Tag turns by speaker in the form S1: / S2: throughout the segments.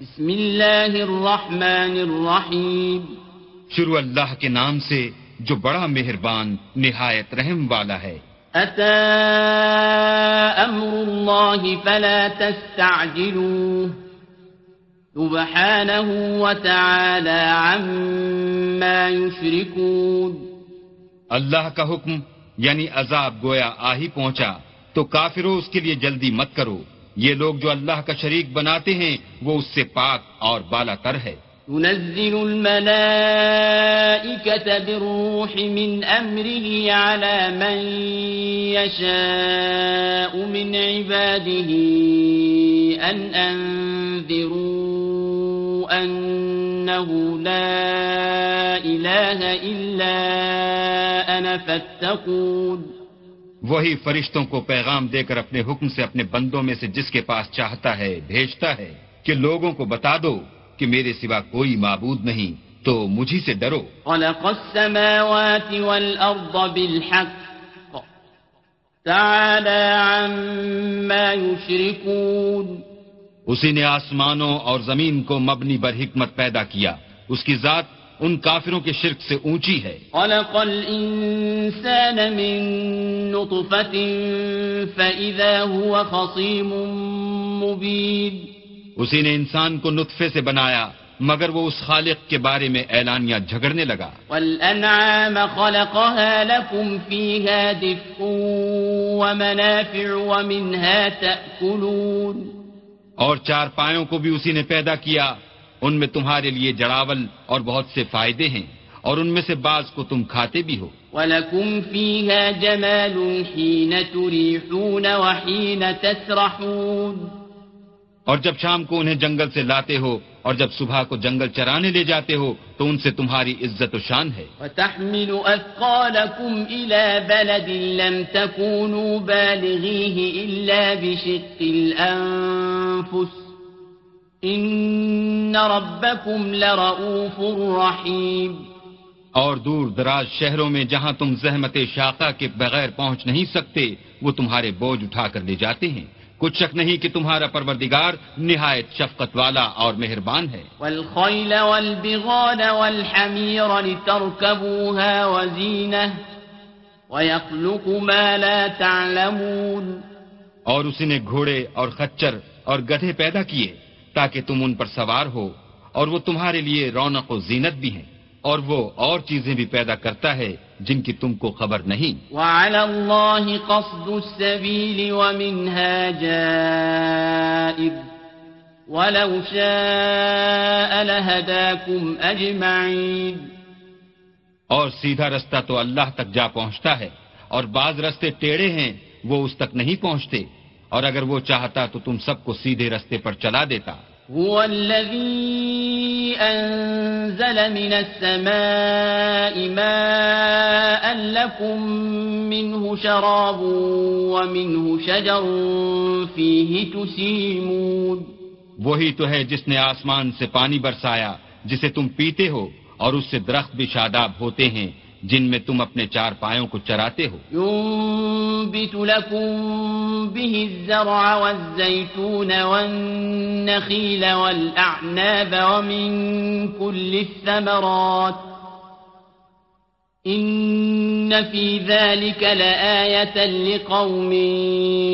S1: بسم اللہ الرحمن الرحیم
S2: شروع اللہ کے نام سے جو بڑا مہربان نہایت رحم والا ہے
S1: اتا امر اللہ فلا تستعجلوه سبحانه وتعالى عما يشركون
S2: اللہ کا حکم یعنی عذاب گویا آ ہی پہنچا تو کافروں اس کے لیے جلدی مت کرو لوگ جو اللہ کا شریک بناتے ہیں وہ اس سے پاک اور بالا تر ہے
S1: ينزل الملائكة بالروح من أمره على من يشاء من عباده أن أنذروا أنه لا إله إلا أنا فاتقون
S2: وہی فرشتوں کو پیغام دے کر اپنے حکم سے اپنے بندوں میں سے جس کے پاس چاہتا ہے بھیجتا ہے کہ لوگوں کو بتا دو کہ میرے سوا کوئی معبود نہیں تو مجھے سے ڈرو اسی نے آسمانوں اور زمین کو مبنی بر حکمت پیدا کیا اس کی ذات ان کافروں کے شرک سے اونچی ہے اسی نے انسان کو نطفے سے بنایا مگر وہ اس خالق کے بارے میں اعلانیہ جھگڑنے لگا اور چار پایوں کو بھی اسی نے پیدا کیا ان میں تمہارے لیے جڑاول اور بہت سے فائدے ہیں اور ان میں سے بعض کو تم کھاتے بھی ہو
S1: وَلَكُمْ فِيهَا جَمَالٌ حِينَ تُرِيحُونَ وَحِينَ تَسْرَحُونَ
S2: اور جب شام کو انہیں جنگل سے لاتے ہو اور جب صبح کو جنگل چرانے لے جاتے ہو تو ان سے تمہاری عزت و شان ہے
S1: وَتَحْمِلُ أَثْقَالَكُمْ إِلَى بَلَدٍ لَمْ تَكُونُوا بَالِغِيهِ إِلَّا بِشِقِّ الْأَنفُسِ ان ربکم لرؤوف رحیم
S2: اور دور دراز شہروں میں جہاں تم زحمت شاقہ کے بغیر پہنچ نہیں سکتے وہ تمہارے بوجھ اٹھا کر لے جاتے ہیں کچھ شک نہیں کہ تمہارا پروردگار نہایت شفقت والا اور مہربان ہے
S1: والخیل والحمیر لترکبوها وزینہ ما لا تعلمون
S2: اور اسی نے گھوڑے اور خچر اور گدھے پیدا کیے تاکہ تم ان پر سوار ہو اور وہ تمہارے لیے رونق و زینت بھی ہیں اور وہ اور چیزیں بھی پیدا کرتا ہے جن کی تم کو خبر نہیں اور سیدھا رستہ تو اللہ تک جا پہنچتا ہے اور بعض رستے ٹیڑے ہیں وہ اس تک نہیں پہنچتے اور اگر وہ چاہتا تو تم سب کو سیدھے رستے پر چلا دیتا وہی تو ہے جس نے آسمان سے پانی برسایا جسے تم پیتے ہو اور اس سے درخت بھی شاداب ہوتے ہیں جن میں تم اپنے چار پایوں کو چراتے ہو
S1: ينبت لكم به الزرع والزيتون والنخيل والأعناب ومن كل الثمرات إن في ذلك لآية لقوم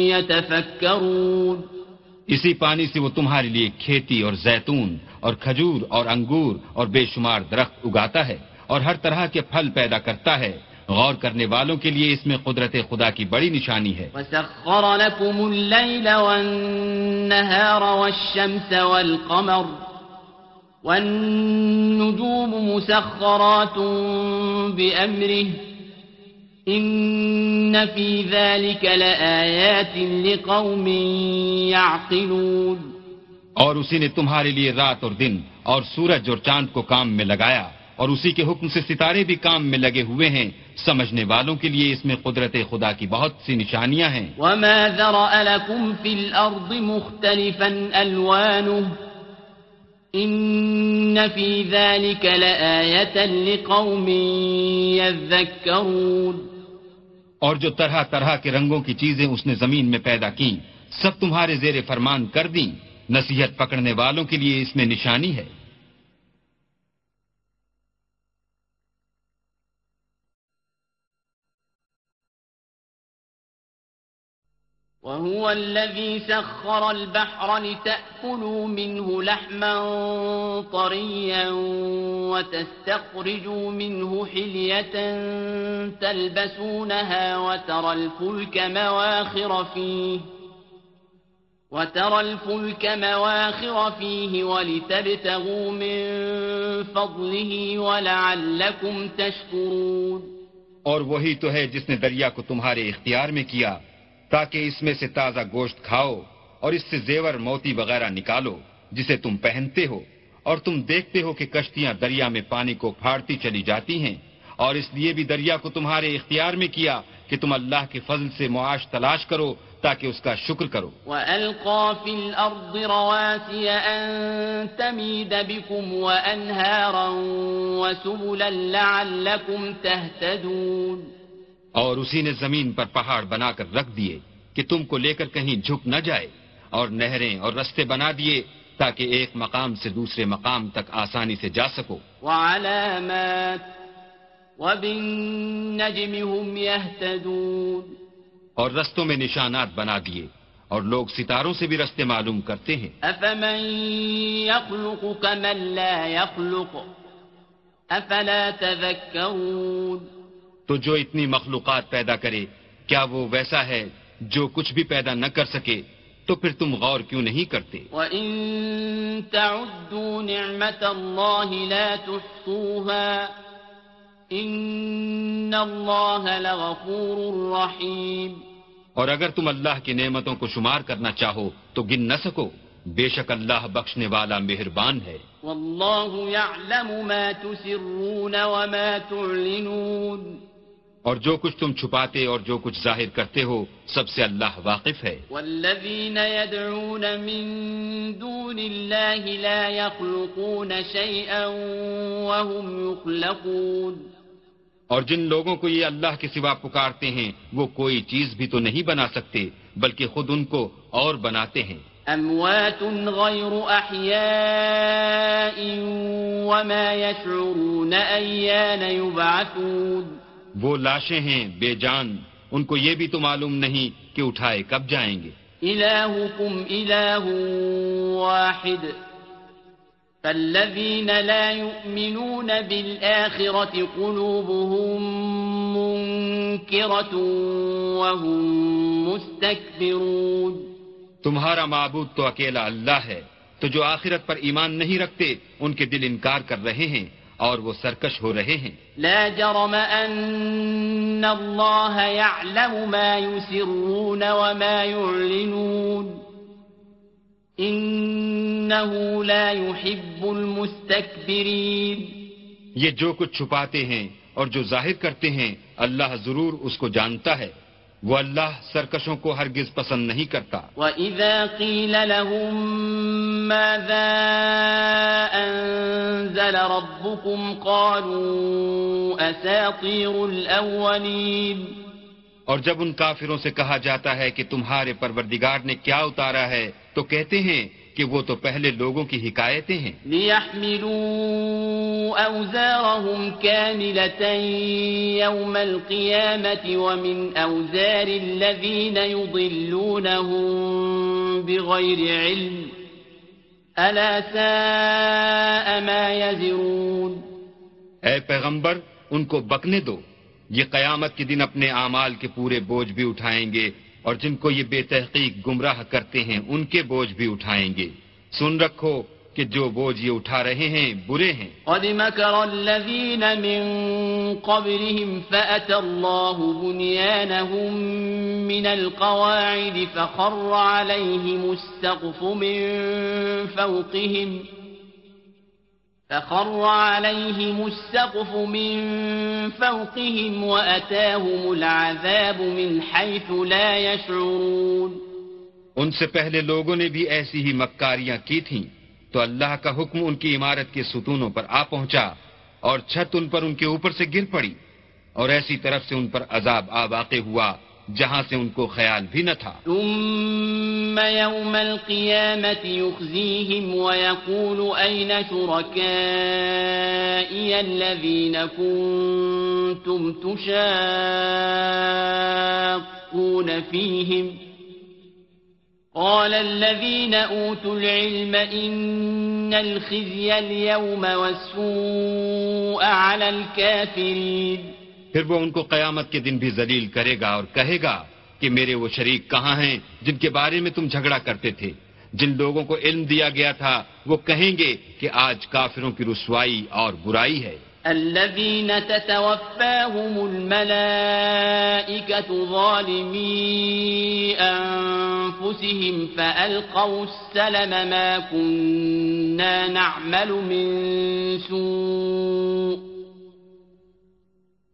S1: يتفكرون
S2: اسی پانی سے وہ تمہارے لیے کھیتی اور زیتون اور کھجور اور انگور اور بے شمار درخت اگاتا ہے اور ہر طرح کے پھل پیدا کرتا ہے غور کرنے والوں کے لیے اس میں قدرت خدا کی بڑی نشانی ہے اور اسی نے تمہارے لیے رات اور دن اور سورج اور چاند کو کام میں لگایا اور اسی کے حکم سے ستارے بھی کام میں لگے ہوئے ہیں سمجھنے والوں کے لیے اس میں قدرت خدا کی بہت سی نشانیاں ہیں
S1: وما ذرأ لكم في في مختلفا ذلك لآية لقوم
S2: يذكرون اور جو طرح طرح کے رنگوں کی چیزیں اس نے زمین میں پیدا کی سب تمہارے زیر فرمان کر دیں نصیحت پکڑنے والوں کے لیے اس میں نشانی ہے
S1: وهو الذي سخر البحر لتأكلوا منه لحما طريا وتستخرجوا منه حلية تلبسونها وترى الفلك مواخر فيه وترى الفلك مواخر فيه ولتبتغوا من فضله ولعلكم تشكرون
S2: اور وہی تو ہے جس نے دریا کو تمہارے اختیار میں کیا تاکہ اس میں سے تازہ گوشت کھاؤ اور اس سے زیور موتی وغیرہ نکالو جسے تم پہنتے ہو اور تم دیکھتے ہو کہ کشتیاں دریا میں پانی کو پھاڑتی چلی جاتی ہیں اور اس لیے بھی دریا کو تمہارے اختیار میں کیا کہ تم اللہ کے فضل سے معاش تلاش کرو تاکہ اس کا شکر کرو
S1: فِي الْأَرْضِ رَوَاسِيَ أَن تَمِيدَ بِكُمْ وَأَنْهَارًا وَسُبُلًا لَعَلَّكُمْ تَهْتَدُونَ
S2: اور اسی نے زمین پر پہاڑ بنا کر رکھ دیے کہ تم کو لے کر کہیں جھک نہ جائے اور نہریں اور رستے بنا دیے تاکہ ایک مقام سے دوسرے مقام تک آسانی سے جا سکو
S1: وعلامات وبالنجم هم يهتدون
S2: اور رستوں میں نشانات بنا دیے اور لوگ ستاروں سے بھی رستے معلوم کرتے ہیں
S1: افمن يخلق يخلق كمن لا افلا تذكرون
S2: تو جو اتنی مخلوقات پیدا کرے کیا وہ ویسا ہے جو کچھ بھی پیدا نہ کر سکے تو پھر تم غور کیوں نہیں کرتے
S1: وَإِن تَعُدُّوا نِعْمَةَ اللَّهِ لَا تُحْصُوهَا إِنَّ اللَّهَ لَغَفُورٌ رَّحِيمٌ
S2: اور اگر تم اللہ کی نعمتوں کو شمار کرنا چاہو تو گن نہ سکو بے شک اللہ بخشنے والا مہربان ہے
S1: واللہ يعلم ما تسرون وما تعلنون
S2: اور جو کچھ تم چھپاتے اور جو کچھ ظاہر کرتے ہو سب سے اللہ واقف ہے
S1: والذین يدعون من دون اللہ لا يخلقون يخلقون شيئا وهم
S2: اور جن لوگوں کو یہ اللہ کے سوا پکارتے ہیں وہ کوئی چیز بھی تو نہیں بنا سکتے بلکہ خود ان کو اور بناتے ہیں
S1: اموات احیاء وما يشعرون ایان يبعثون
S2: وہ لاشیں ہیں بے جان ان کو یہ بھی تو معلوم نہیں کہ اٹھائے کب جائیں گے
S1: واحد فالذین لا یؤمنون
S2: تمہارا معبود تو اکیلا اللہ ہے تو جو آخرت پر ایمان نہیں رکھتے ان کے دل انکار کر رہے ہیں اور وہ سرکش ہو رہے ہیں
S1: لا جرم ان اللہ يعلم ما يسرون وما يعلنون انه لا يحب المستكبرين
S2: یہ جو کچھ چھپاتے ہیں اور جو ظاہر کرتے ہیں اللہ ضرور اس کو جانتا ہے وہ اللہ سرکشوں کو ہرگز پسند نہیں کرتا
S1: وَإِذَا قِيلَ لَهُمْ مَاذَا أَنزَلَ رَبُّكُمْ قَالُوا أَسَاطِيرُ
S2: الْأَوَّلِينَ اور جب ان کافروں سے کہا جاتا ہے کہ تمہارے پروردگار نے کیا اتارا ہے تو کہتے ہیں کہ وہ تو پہلے لوگوں کی حکایتیں ہیں
S1: لِيَحْمِلُوا أَوْزَارَهُمْ كَامِلَتًا يَوْمَ الْقِيَامَةِ وَمِنْ أَوْزَارِ الَّذِينَ يُضِلُّونَهُمْ بِغَيْرِ عِلْمِ أَلَا سَاءَ مَا يَزِرُونَ
S2: اے پیغمبر ان کو بکنے دو یہ قیامت کے دن اپنے اعمال کے پورے بوجھ بھی اٹھائیں گے اور جن کو یہ بے تحقیق گمراہ کرتے ہیں ان کے بوجھ بھی اٹھائیں گے سن رکھو کہ جو بوجھ یہ اٹھا رہے ہیں برے ہیں
S1: قد من من من القواعد فخر عليهم السقف فوقهم ان سے پہلے لوگوں
S2: نے بھی ایسی ہی مکاریاں کی تھیں تو اللہ کا حکم ان کی عمارت
S1: کے ستونوں
S2: پر آ پہنچا اور چھت ان پر ان کے اوپر سے گر پڑی اور ایسی طرف سے ان پر عذاب آ واقع ہوا سے ان کو خیال بھی نہ تھا
S1: ثم يوم القيامة يخزيهم ويقول أين شركائي الذين كنتم تشاقون فيهم قال الذين أوتوا العلم إن الخزي اليوم والسوء على الكافرين
S2: پھر وہ ان کو قیامت کے دن بھی ذلیل کرے گا اور کہے گا کہ میرے وہ شریک کہاں ہیں جن کے بارے میں تم جھگڑا کرتے تھے جن لوگوں کو
S1: علم دیا گیا تھا وہ کہیں گے کہ آج کافروں کی رسوائی اور برائی ہے الذين تتوفاهم الملائكة ظالمي أنفسهم فألقوا السلم ما كنا نعمل من سوء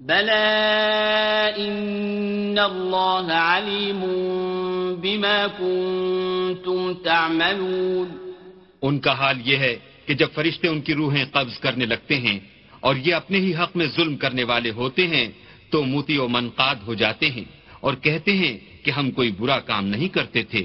S1: بما تعملون ان
S2: کا حال یہ ہے کہ جب فرشتے ان کی روحیں قبض کرنے لگتے ہیں اور یہ اپنے ہی حق میں ظلم کرنے والے ہوتے ہیں تو موتی و منقاد ہو جاتے ہیں اور کہتے ہیں کہ ہم کوئی برا کام نہیں کرتے تھے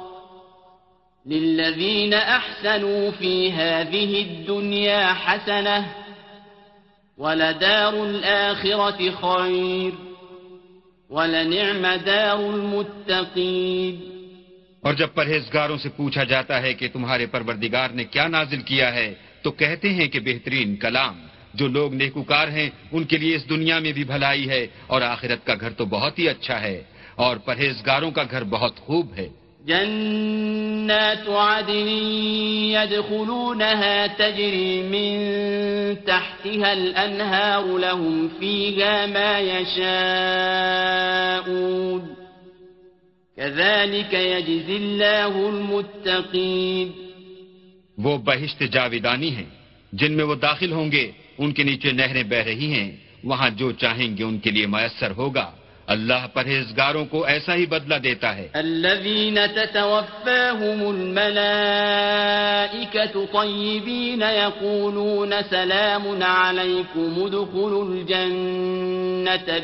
S1: للذين أحسنوا في هذه الدنيا حسنة ولدار الآخرة خير ولنعم دار المتقين
S2: اور جب پرہیزگاروں سے پوچھا جاتا ہے کہ تمہارے پروردگار نے کیا نازل کیا ہے تو کہتے ہیں کہ بہترین کلام جو لوگ نیکوکار ہیں ان کے لیے اس دنیا میں بھی بھلائی ہے اور آخرت کا گھر تو بہت ہی اچھا ہے اور پرہیزگاروں کا گھر بہت خوب ہے
S1: جنات عدن يدخلونها تجري من تحتها الأنهار لهم فيها ما يشاءون كذلك يجزي الله المتقين
S2: وہ بہشت جاویدانی ہیں جن میں وہ داخل ہوں گے ان کے نیچے نہریں بہ رہی ہیں وہاں جو چاہیں گے ان کے لیے میسر ہوگا اللہ پرہیزگاروں کو ایسا ہی بدلہ دیتا ہے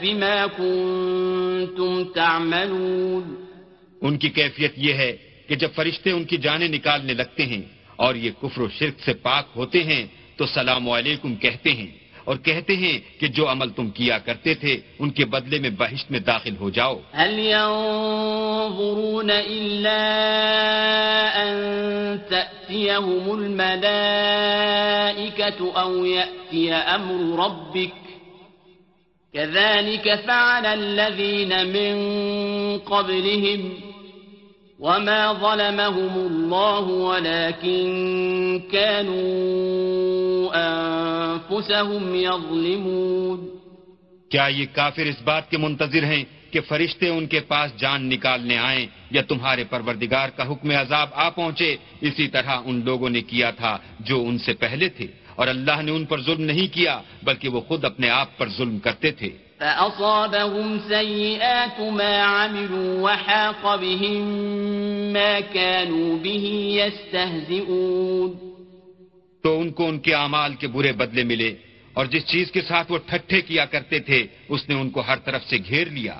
S1: بما کوئی تعملون
S2: ان کی کیفیت یہ ہے کہ جب فرشتے ان کی جانیں نکالنے لگتے ہیں اور یہ کفر و شرک سے پاک ہوتے ہیں تو سلام علیکم کہتے ہیں और कहते हैं कि जो अमल तुम किया करते थे उनके बदले में बहिश्त में दाखिल हो जाओ
S1: هل ينظرون إلا أن تأتيهم الملائكة أو يأتي أمر ربك كذلك فعل الذين من قبلهم کیا
S2: یہ کافر اس بات کے منتظر ہیں کہ فرشتے ان کے پاس جان نکالنے آئیں یا تمہارے پروردگار کا حکم عذاب آ پہنچے اسی طرح ان لوگوں نے کیا تھا جو ان سے پہلے تھے اور اللہ نے ان پر ظلم نہیں کیا بلکہ وہ خود اپنے آپ پر ظلم کرتے تھے
S1: فأصابهم سيئات ما عملوا وحاق بهم ما كانوا به يستهزئون
S2: تو ان کو ان کے اعمال کے برے بدلے ملے اور جس چیز کے ساتھ وہ ٹھٹھے کیا کرتے تھے اس نے ان کو ہر طرف سے گھیر لیا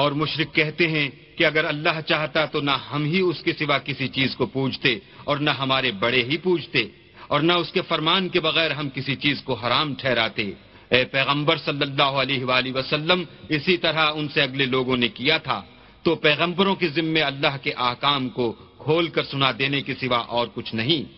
S2: اور مشرق کہتے ہیں کہ اگر اللہ چاہتا تو نہ ہم ہی اس کے سوا کسی چیز کو پوجتے اور نہ ہمارے بڑے ہی پوجتے اور نہ اس کے فرمان کے بغیر ہم کسی چیز کو حرام ٹھہراتے اے پیغمبر صلی اللہ علیہ وآلہ وسلم اسی طرح ان سے اگلے لوگوں نے کیا تھا تو پیغمبروں کے ذمے اللہ کے آکام کو کھول کر سنا دینے کے سوا اور کچھ نہیں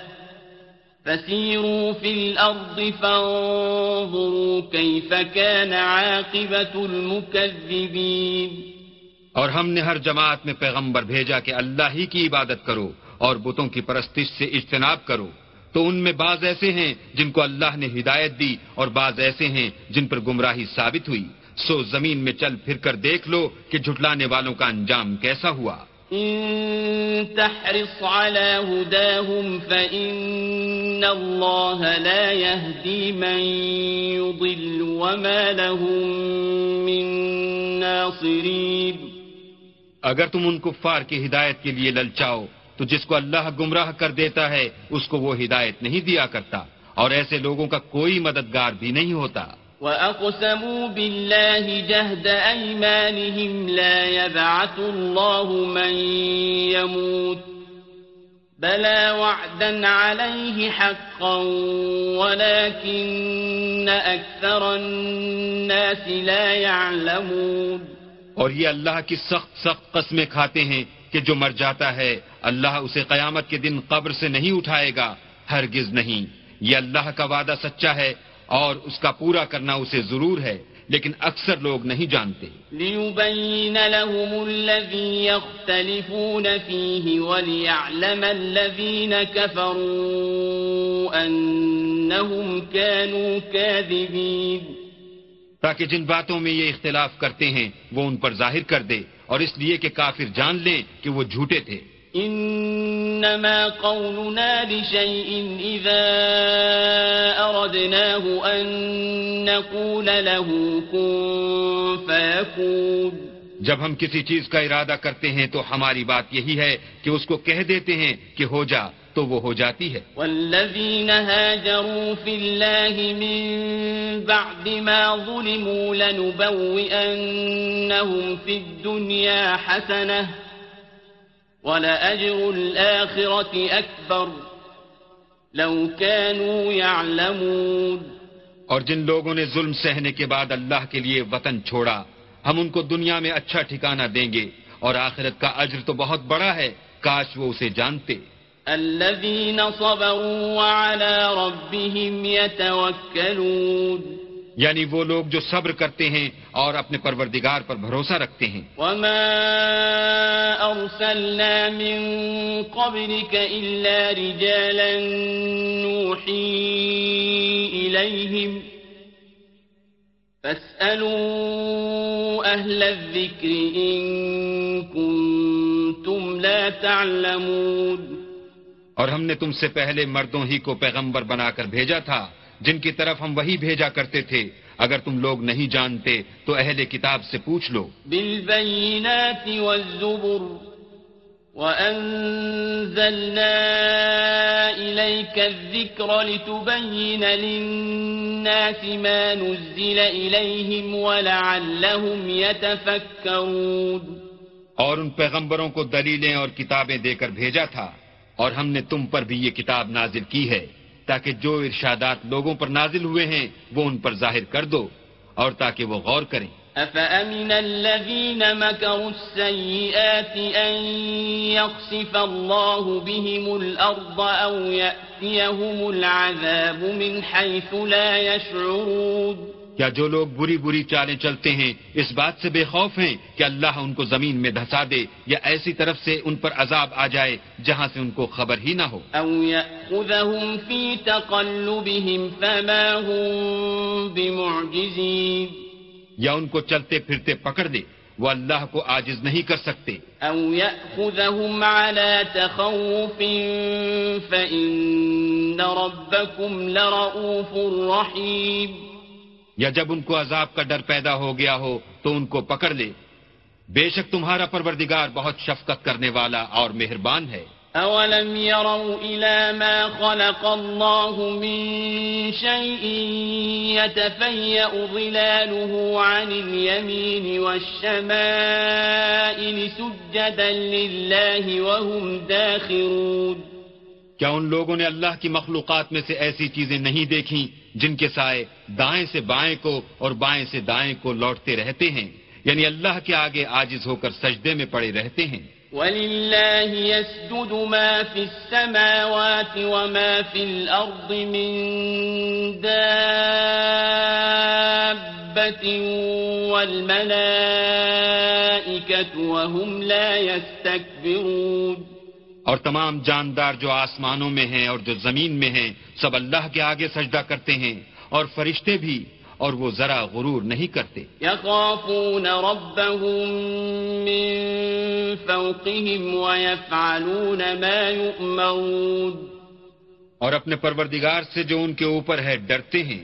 S1: فانظروا كان
S2: اور ہم نے ہر جماعت میں پیغمبر بھیجا کہ اللہ ہی کی عبادت کرو اور بتوں کی پرستش سے اجتناب کرو تو ان میں بعض ایسے ہیں جن کو اللہ نے ہدایت دی اور بعض ایسے ہیں جن پر گمراہی ثابت ہوئی سو زمین میں چل پھر کر دیکھ لو کہ جھٹلانے والوں کا انجام کیسا ہوا
S1: اگر تم
S2: ان کفار کی ہدایت کے لیے للچاؤ تو جس کو اللہ گمراہ کر دیتا ہے اس کو وہ ہدایت نہیں دیا کرتا اور ایسے لوگوں کا کوئی مددگار بھی نہیں ہوتا
S1: وَأَقْسَمُوا بِاللَّهِ جَهْدَ أَيْمَانِهِمْ لَا يَبْعَثُ اللَّهُ مَنْ يَمُوتُ بَلَا وَعْدًا عَلَيْهِ حَقًّا وَلَكِنَّ أَكْثَرَ النَّاسِ لَا يَعْلَمُونَ اور
S2: یہ اللہ کی سخت سخت قسمیں کھاتے ہیں کہ جو مر جاتا ہے اللہ اسے قیامت کے دن قبر سے نہیں اٹھائے گا ہرگز نہیں یہ اللہ کا وعدہ سچا ہے اور اس کا پورا کرنا اسے ضرور ہے لیکن اکثر لوگ نہیں جانتے تاکہ جن باتوں میں یہ اختلاف کرتے ہیں وہ ان پر ظاہر کر دے اور اس لیے کہ کافر جان لیں کہ وہ جھوٹے تھے
S1: انما قولنا لشيء اذا اردناه ان نقول له كن فيكون
S2: جب ہم کسی چیز کا ارادہ کرتے ہیں تو ہماری بات یہی ہے کہ اس کو کہہ دیتے ہیں کہ ہو جا تو وہ ہو جاتی ہے
S1: والذین هاجروا اللہ پہن پنیا حسن ولأجر الآخرة أكبر لو كانوا يعلمون
S2: اور جن لوگوں نے ظلم سہنے کے بعد اللہ کے لیے وطن چھوڑا ہم ان کو دنیا میں اچھا ٹھکانہ دیں گے اور آخرت کا اجر تو بہت بڑا ہے کاش وہ اسے جانتے
S1: الذين صبروا وعلى ربهم يتوكلون
S2: یعنی وہ لوگ جو صبر کرتے ہیں اور اپنے پروردگار پر بھروسہ رکھتے ہیں
S1: وما ارسلنا من قبلك الا رجالا نوحی الیہم فاسألوا اہل الذکر ان کنتم لا تعلمون
S2: اور ہم نے تم سے پہلے مردوں ہی کو پیغمبر بنا کر بھیجا تھا جن کی طرف ہم وہی بھیجا کرتے تھے اگر تم لوگ نہیں جانتے تو اہل کتاب سے پوچھ لو اور ان پیغمبروں کو دلیلیں اور کتابیں دے کر بھیجا تھا اور ہم نے تم پر بھی یہ کتاب نازل کی ہے تاکہ جو ارشادات لوگوں پر نازل ہوئے ہیں وہ ان پر ظاہر کر دو اور تاکہ وہ غور کریں یا جو لوگ بری بری چالیں چلتے ہیں اس بات سے بے خوف ہیں کہ اللہ ان کو زمین میں دھسا دے یا ایسی طرف سے ان پر عذاب آ جائے جہاں سے ان کو خبر ہی نہ ہو یا ان کو چلتے پھرتے پکڑ دے وہ اللہ کو آجز نہیں کر سکتے
S1: او تخوف فإن لرؤوف
S2: یا جب ان کو عذاب کا ڈر پیدا ہو گیا ہو تو ان کو پکڑ لے بے شک تمہارا پروردگار بہت شفقت کرنے والا اور مہربان ہے
S1: يروا ما خلق الله من شيء يتفيأ ظلاله عن اليمين والشمائل سجدا لله وهم داخرون
S2: کیا ان لوگوں نے اللہ کی مخلوقات میں سے ایسی چیزیں نہیں دیکھی جن کے سائے دائیں سے بائیں کو اور بائیں سے دائیں کو لوٹتے رہتے
S1: ہیں یعنی
S2: اللہ کے آگے آجز ہو کر سجدے میں پڑے رہتے ہیں
S1: وَلِلَّهِ يَسْجُدُ مَا فِي السَّمَاوَاتِ وَمَا فِي الْأَرْضِ مِن دَابَّةٍ وَالْمَلَائِكَةُ وَهُمْ لَا يَسْتَكْبِرُونَ
S2: اور تمام جاندار جو آسمانوں میں ہیں اور جو زمین میں ہیں سب اللہ کے آگے سجدہ کرتے ہیں اور فرشتے بھی اور وہ ذرا غرور نہیں کرتے اور اپنے پروردگار سے جو ان کے اوپر ہے ڈرتے ہیں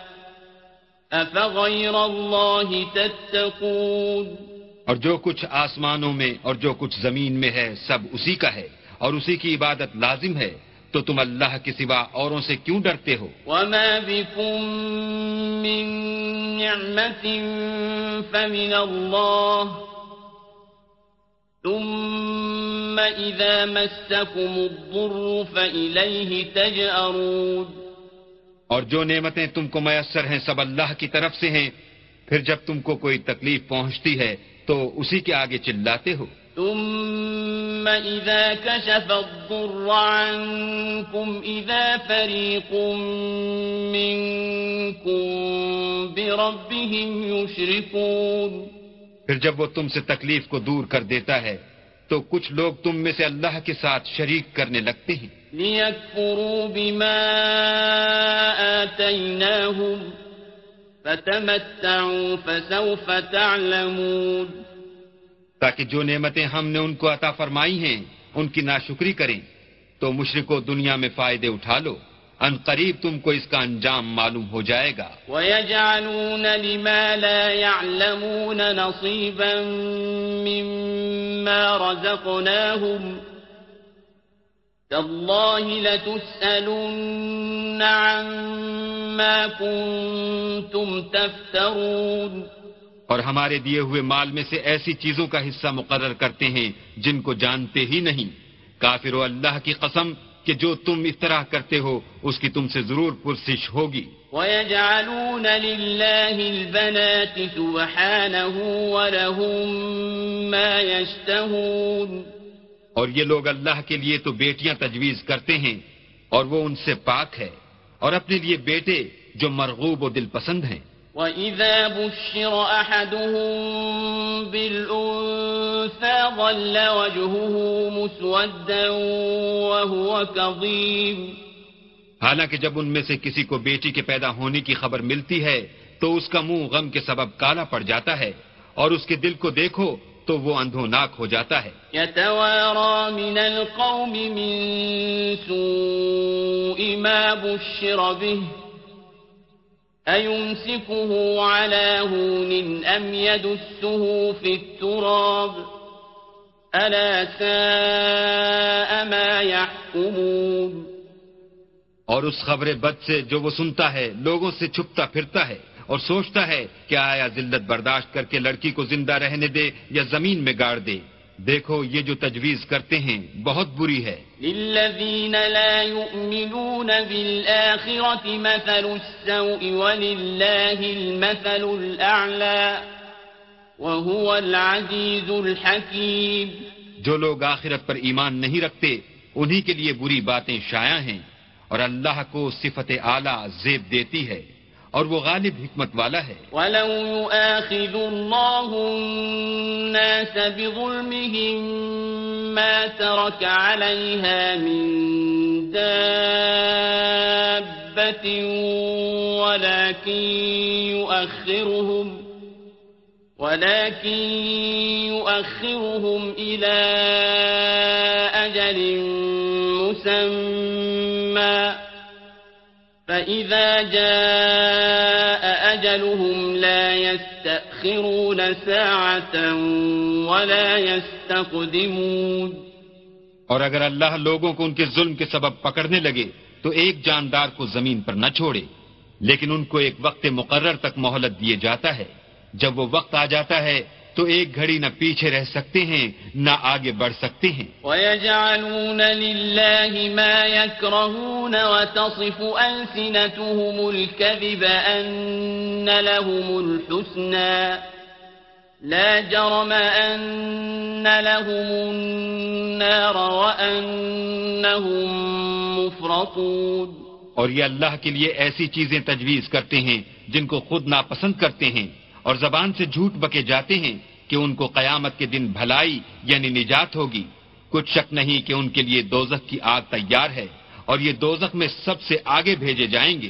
S2: اور جو کچھ آسمانوں میں اور جو کچھ زمین میں ہے سب اسی کا ہے اور اسی کی عبادت لازم ہے تو تم اللہ کے سوا
S1: اوروں سے کیوں ڈرتے ہو
S2: اور جو نعمتیں تم کو میسر ہیں سب اللہ کی طرف سے ہیں پھر جب تم کو کوئی تکلیف پہنچتی ہے تو اسی کے آگے چلاتے ہو ثم
S1: كشف الضر عنكم فريق منكم بربهم يشركون
S2: پھر جب وہ تم سے تکلیف کو دور کر دیتا ہے تو کچھ لوگ تم میں سے اللہ کے ساتھ شریک کرنے لگتے ہیں
S1: ليكفروا بما آتيناهم فتمتعوا فسوف تعلمون تاکہ جو نعمتیں ہم نے ان
S2: کو عطا فرمائی ہیں ان کی ناشکری کریں تو
S1: مشرکو دنیا میں فائدے اٹھا لو ان قریب تم کو اس
S2: کا انجام معلوم ہو
S1: جائے گا وَيَجْعَلُونَ لِمَا لَا يَعْلَمُونَ نَصِيبًا مِّمَّا رَزَقْنَاهُمْ تالله لتسألن عما كنتم تفترون اور ہمارے دیے ہوئے
S2: مال
S1: میں سے ایسی چیزوں کا
S2: حصہ مقرر کرتے ہیں جن کو جانتے ہی نہیں کافر و اللہ کی قسم کہ جو تم اس طرح کرتے ہو اس کی تم سے ضرور پرسش ہوگی
S1: وَيَجْعَلُونَ لِلَّهِ الْبَنَاتِ سُبْحَانَهُ وَلَهُمْ مَا يَشْتَهُونَ
S2: اور یہ لوگ اللہ کے لیے تو بیٹیاں تجویز کرتے ہیں اور وہ ان سے پاک ہے اور اپنے لیے بیٹے جو مرغوب و دل پسند ہیں وَإِذَا بُشِّرَ بِالْأُنثَى ظَلَّ وَجْهُهُ مُسْوَدًّا وَهُوَ كَظِيمٌ حالانکہ جب ان میں سے کسی کو بیٹی کے پیدا ہونے کی خبر ملتی ہے تو اس کا منہ غم کے سبب کالا پڑ جاتا ہے اور اس کے دل کو دیکھو تو وہ اندو
S1: ناک ہو جاتا ہے من من القوم سوء ما ما بشر به على هون يدسه في التراب ساء يحكمون
S2: اور اس خبر بد سے جو وہ سنتا ہے لوگوں سے چھپتا پھرتا ہے اور سوچتا ہے کہ آیا ذلت برداشت کر کے لڑکی کو زندہ رہنے دے یا زمین میں گاڑ دے دیکھو یہ جو تجویز کرتے ہیں بہت بری ہے جو لوگ آخرت پر ایمان نہیں رکھتے انہی کے لیے بری باتیں شایا ہیں اور اللہ کو صفت اعلیٰ زیب دیتی ہے اور وہ غالب حکمت والا ہے
S1: وَلَوْ يُؤَاخِذُ اللَّهُ النَّاسَ بِظُلْمِهِمْ مَا تَرَكَ عَلَيْهَا مِنْ دَابَّةٍ وَلَكِنْ يُؤَخِّرُهُمْ ولكن يؤخرهم إلى أجل مسمى فَإِذَا جَاءَ أَجَلُهُمْ لَا يَسْتَأْخِرُونَ سَاعَةً وَلَا يَسْتَقْدِمُونَ
S2: اور اگر اللہ لوگوں کو ان کے ظلم کے سبب پکڑنے لگے تو ایک جاندار کو زمین پر نہ چھوڑے لیکن ان کو ایک وقت مقرر تک مہلت دیے جاتا ہے جب وہ وقت آ جاتا ہے تو ایک گھڑی نہ پیچھے رہ سکتے ہیں نہ آگے بڑھ سکتے ہیں
S1: وَيَجْعَلُونَ لِلَّهِ مَا يَكْرَهُونَ وَتَصِفُ أَلْسِنَتُهُمُ الْكَذِبَ أَنَّ لَهُمُ الْحُسْنَى لَا جَرْمَ أَنَّ لَهُمُ النَّارَ وَأَنَّهُمْ مُفْرَطُونَ
S2: اور یہ اللہ کے لیے ایسی چیزیں تجویز کرتے ہیں جن کو خود ناپسند کرتے ہیں اور زبان سے جھوٹ بکے جاتے ہیں کہ ان کو قیامت کے دن بھلائی یعنی نجات ہوگی کچھ شک نہیں کہ ان کے لیے دوزخ کی آگ تیار ہے اور یہ دوزخ میں سب سے آگے بھیجے جائیں گے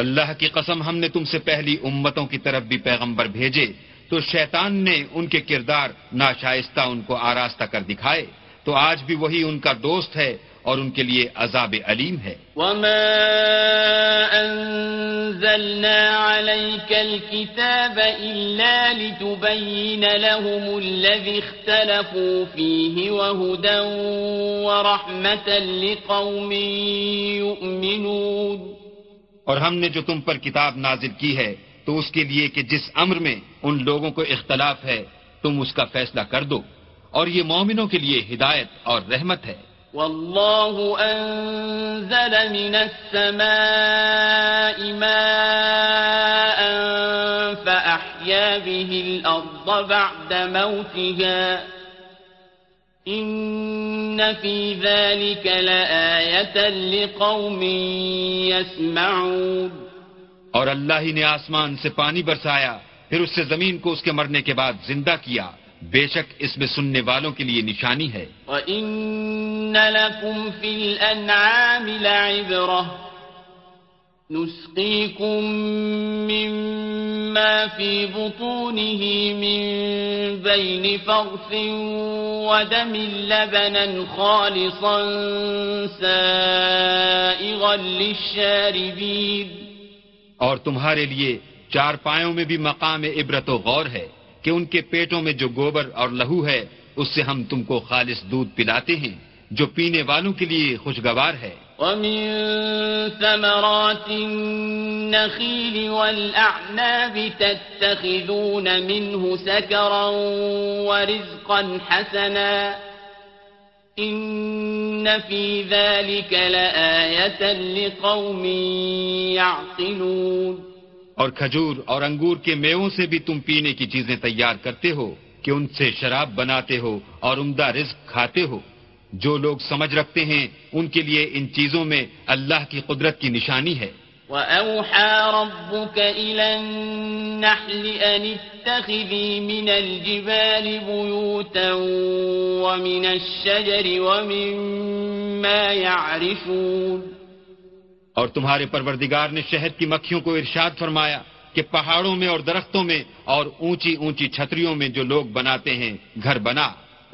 S2: اللہ کی قسم ہم نے تم سے پہلی امتوں کی طرف بھی پیغمبر بھیجے تو شیطان نے ان کے کردار ناشائستہ ان کو آراستہ کر دکھائے تو آج بھی وہی ان کا دوست ہے اور ان کے لیے عذاب علیم ہے
S1: وما انزلنا عليك الكتاب الا لتبين لهم الذي اختلفوا فيه وهدى لقوم يؤمنون
S2: اور ہم نے جو تم پر کتاب نازل کی ہے تو اس کے لیے کہ جس امر میں ان لوگوں کو اختلاف ہے تم اس کا فیصلہ کر دو اور یہ مومنوں کے لیے ہدایت اور رحمت ہے
S1: والله من السماء ماء به بعد موتها ان في ذلك لآية لقوم يسمعون
S2: اور اللہ ہی نے آسمان سے پانی برسایا پھر اس سے زمین کو اس کے مرنے کے بعد زندہ کیا بے شک اس میں سننے والوں کے لیے نشانی ہے
S1: وَإِنَّ لَكُمْ فِي الْأَنْعَامِ لَعِبْرَةِ نسقيكم مما في بطونه من بين فرث ودم لبنا خالصا سائغا للشاربين
S2: اور تمہارے لیے چار پایوں میں بھی مقام عبرت و غور ہے کہ ان کے پیٹوں میں جو گوبر اور لہو ہے اس سے ہم تم کو خالص دودھ پلاتے ہیں جو پینے والوں کے لیے خوشگوار ہے
S1: ومن ثمرات النخيل والأعناب تتخذون منه سكرا ورزقا حسنا إن في ذلك لآية لقوم يعقلون اور کھجور اور
S2: انگور کے میووں سے بھی تم پینے کی چیزیں تیار کرتے ہو کہ ان سے شراب بناتے ہو اور عمدہ رزق کھاتے ہو جو لوگ سمجھ رکھتے ہیں ان کے لیے ان چیزوں میں اللہ کی قدرت کی نشانی ہے وَأَوْحَى رَبُّكَ إِلَى النَّحْلِ أَنِ اتَّخِذِي مِنَ الْجِبَالِ بُيُوتًا وَمِنَ الشَّجَرِ وَمِمَّا يَعْرِفُونَ اور تمہارے پروردگار نے شہد کی مکھیوں کو ارشاد فرمایا کہ پہاڑوں میں اور درختوں میں اور اونچی اونچی چھتریوں میں جو لوگ بناتے ہیں گھر بنا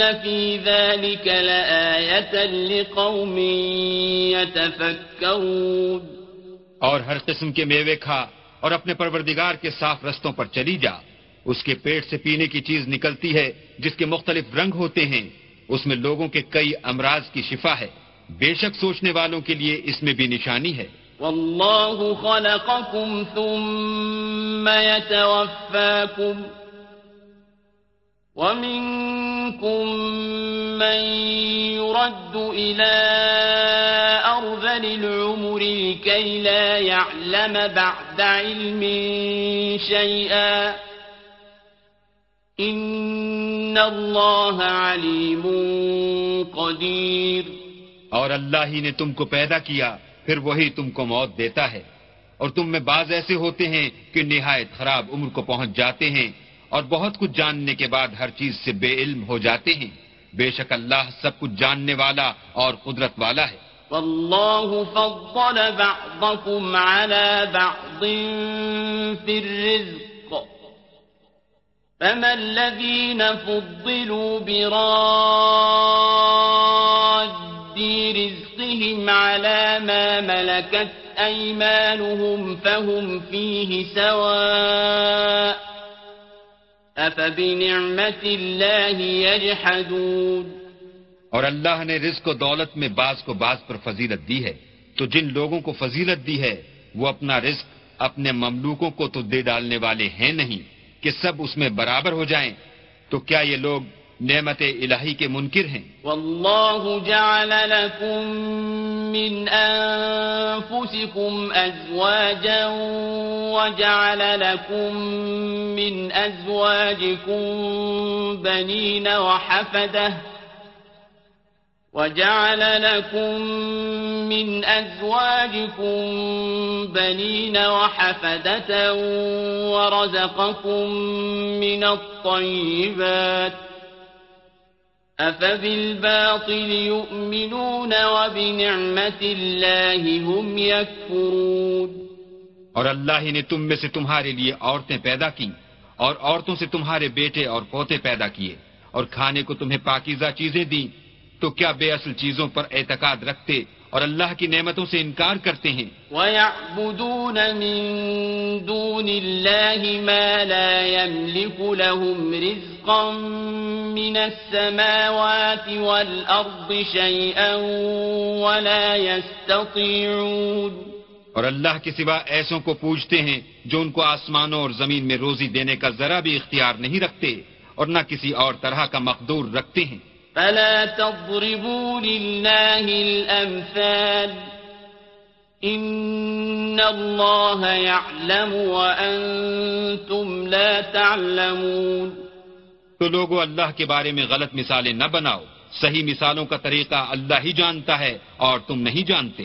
S1: ذلك لقوم
S2: اور ہر قسم کے میوے کھا اور اپنے
S1: پروردگار کے صاف رستوں پر چلی جا اس کے پیٹ سے پینے کی چیز
S2: نکلتی ہے جس کے مختلف
S1: رنگ ہوتے ہیں اس میں لوگوں کے کئی امراض کی شفا
S2: ہے بے شک سوچنے والوں کے لیے اس میں بھی نشانی ہے
S1: ومنكم من يرد إلى أرذل العمر كي لا يعلم بعد علم شيئا ان اللہ علیم قدیر
S2: اور اللہ ہی نے تم کو پیدا کیا پھر وہی تم کو موت دیتا ہے اور تم میں بعض ایسے ہوتے ہیں کہ نہایت خراب عمر کو پہنچ جاتے ہیں اور بہت کچھ جاننے کے بعد ہر چیز سے بے علم ہو جاتے ہیں بے شک اللہ سب کچھ جاننے والا اور قدرت والا ہے
S1: والله فضل بعضكم على على بعض في الرزق فما الذين فضلوا براد رزقهم ما ملكت أيمانهم فهم فيه سواء اور
S2: اللہ نے رزق و دولت میں بعض کو بعض پر فضیلت دی ہے تو جن لوگوں کو فضیلت دی ہے وہ اپنا رزق اپنے مملوکوں کو تو دے ڈالنے والے ہیں نہیں کہ سب اس میں برابر ہو جائیں تو کیا یہ لوگ نعمت الہی کے منکر
S1: ہیں واللہ جعل لكم من انفسكم ازواجا وجعل لكم من ازواجكم بنين وحفده وجعل لكم من أزواجكم بنين وحفدة ورزقكم من الطيبات اور اللہ نے تم میں سے تمہارے لیے عورتیں پیدا کی اور عورتوں سے تمہارے بیٹے اور پوتے پیدا
S2: کیے اور کھانے کو تمہیں پاکیزہ چیزیں دی تو کیا بے اصل چیزوں پر اعتقاد رکھتے اور اللہ کی نعمتوں سے انکار کرتے ہیں اور اللہ کے سوا ایسوں کو پوجتے ہیں جو ان کو آسمانوں اور زمین میں روزی دینے کا ذرا بھی اختیار نہیں رکھتے اور نہ کسی اور طرح کا مقدور رکھتے ہیں
S1: فلا تضربوا لله الأمثال إن الله يعلم وأنتم لا تعلمون
S2: تو لوگو اللہ کے بارے میں غلط مثالیں نہ بناؤ صحیح مثالوں کا طریقہ اللہ ہی جانتا ہے اور تم نہیں جانتے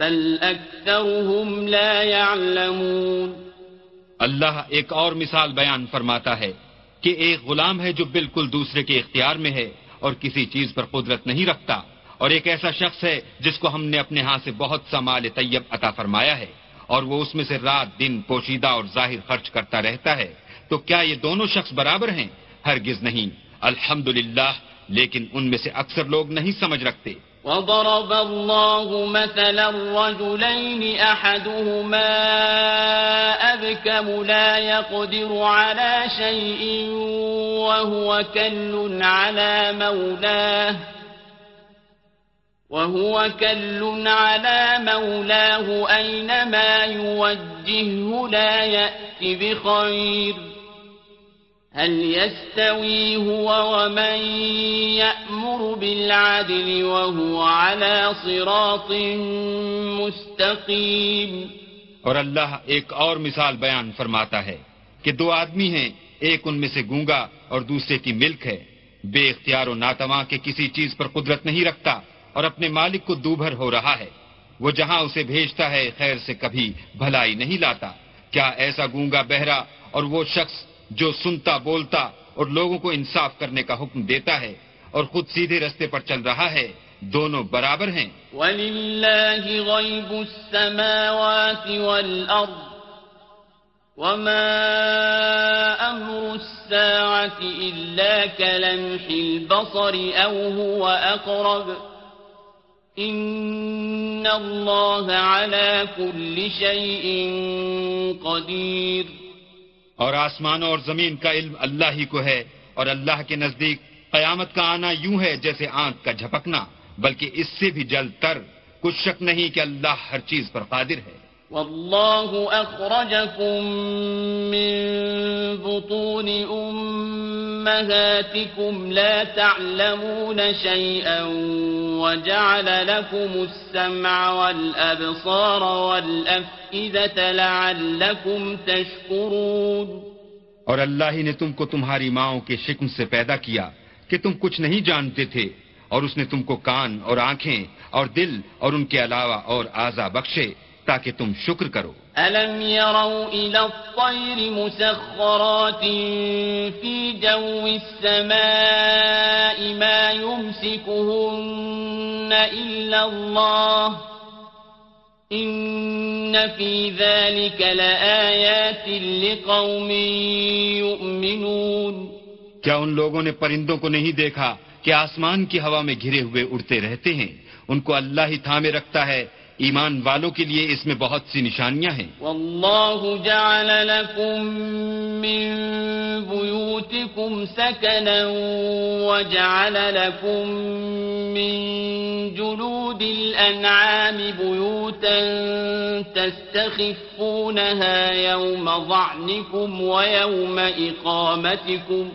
S1: بل اکثرهم لا يعلمون
S2: اللہ ایک اور مثال بیان فرماتا ہے کہ ایک غلام ہے جو بالکل دوسرے کے اختیار میں ہے اور کسی چیز پر قدرت نہیں رکھتا اور ایک ایسا شخص ہے جس کو ہم نے اپنے ہاں سے بہت سا مال طیب عطا فرمایا ہے اور وہ اس میں سے رات دن پوشیدہ اور ظاہر خرچ کرتا رہتا ہے تو کیا یہ دونوں شخص برابر ہیں ہرگز نہیں الحمدللہ لیکن ان میں سے اکثر لوگ نہیں سمجھ رکھتے
S1: وضرب الله مثلا رجلين أحدهما أبكم لا يقدر على شيء وهو كل على مولاه وهو كل على مولاه أينما يوجهه لا يأت بخير هل يستوي هو ومن يأمر بالعدل وهو على صراط مستقيم
S2: اور اللہ ایک اور مثال بیان فرماتا ہے کہ دو آدمی ہیں ایک ان میں سے گونگا اور دوسرے کی ملک ہے بے اختیار و ناتواں کے کسی چیز پر قدرت نہیں رکھتا اور اپنے مالک کو دوبھر ہو رہا ہے وہ جہاں اسے بھیجتا ہے خیر سے کبھی بھلائی نہیں لاتا کیا ایسا گونگا بہرا اور وہ شخص جو سنتا بولتا اور لوگوں کو انصاف کرنے کا حکم دیتا ہے اور خود سیدھے رستے پر چل رہا ہے دونوں برابر ہیں
S1: وَلِلَّهِ غَيْبُ السَّمَاوَاتِ وَالْأَرْضِ وَمَا أَمْرُ السَّاعَةِ إِلَّا كَلَمْحِ الْبَصَرِ أَوْ هُوَ أَقْرَبِ إِنَّ اللَّهَ عَلَى كُلِّ شَيْءٍ قَدِيرٍ
S2: اور آسمان اور زمین کا علم اللہ ہی کو ہے اور اللہ کے نزدیک قیامت کا آنا یوں ہے جیسے آنکھ کا جھپکنا بلکہ اس سے بھی جلد تر کچھ شک نہیں کہ اللہ ہر چیز پر قادر ہے
S1: والله أخرجكم من بطون أمهاتكم لا تعلمون شيئا وجعل لكم السمع والأبصار والأفئدة لعلكم تشكرون
S2: اور اللہ ہی نے تم کو تمہاری ماؤں کے شکم سے پیدا کیا کہ تم کچھ نہیں جانتے تھے اور اس نے تم کو کان اور آنکھیں اور دل اور ان کے علاوہ اور آزا بخشے تاکہ تم شکر کرو
S1: الم يروا الى الطير مسخرات في جو السماء ما يمسكهن الا الله ان في ذلك لايات لقوم يؤمنون
S2: کیا ان لوگوں نے پرندوں کو نہیں دیکھا کہ آسمان کی ہوا میں گھرے ہوئے اڑتے رہتے ہیں ان کو اللہ ہی تھامے رکھتا ہے ایمان والوں کے لیے اس میں
S1: بہت سی نشانیاں ہیں واللہ جعل لَكُم من بُيُوتِكُمْ سَكَنًا وجعل لَكُم من جلود الانعام بُيُوتًا تستخفونها يَوْمَ ظَعْنِكُمْ وَيَوْمَ إِقَامَتِكُمْ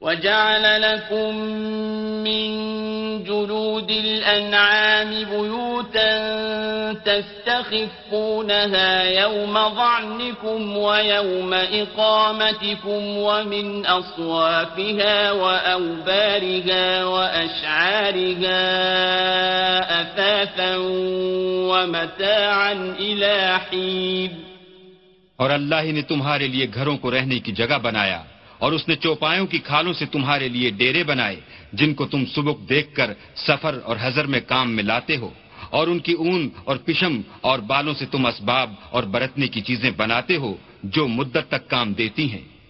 S1: وجعل لكم من جلود الأنعام بيوتا تستخفونها يوم ظعنكم ويوم إقامتكم ومن أصوافها وأوبارها وأشعارها أثاثا ومتاعا إلى حين
S2: اور اللہ نے تمہارے لیے گھروں کو رہنے کی جگہ بنایا اور اس نے چوپاوں کی کھالوں سے تمہارے لیے ڈیرے بنائے جن کو تم سبک دیکھ کر سفر اور حضر میں کام میں لاتے ہو اور ان کی اون اور پشم اور بالوں سے تم اسباب اور برتنے کی چیزیں بناتے ہو جو مدت تک کام دیتی ہیں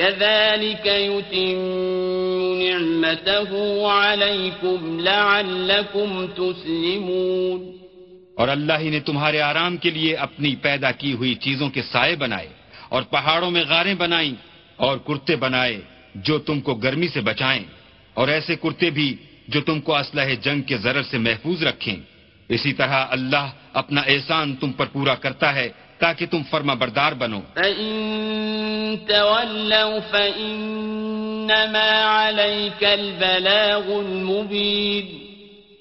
S1: اور
S2: اللہ نے تمہارے آرام کے لیے اپنی پیدا کی ہوئی چیزوں کے سائے بنائے اور پہاڑوں میں غاریں بنائیں اور کرتے بنائے جو تم کو گرمی سے بچائیں اور ایسے کرتے بھی جو تم کو اسلحہ جنگ کے ذر سے محفوظ رکھیں اسی طرح اللہ اپنا احسان تم پر پورا کرتا ہے تاکہ تم فرما بردار بنو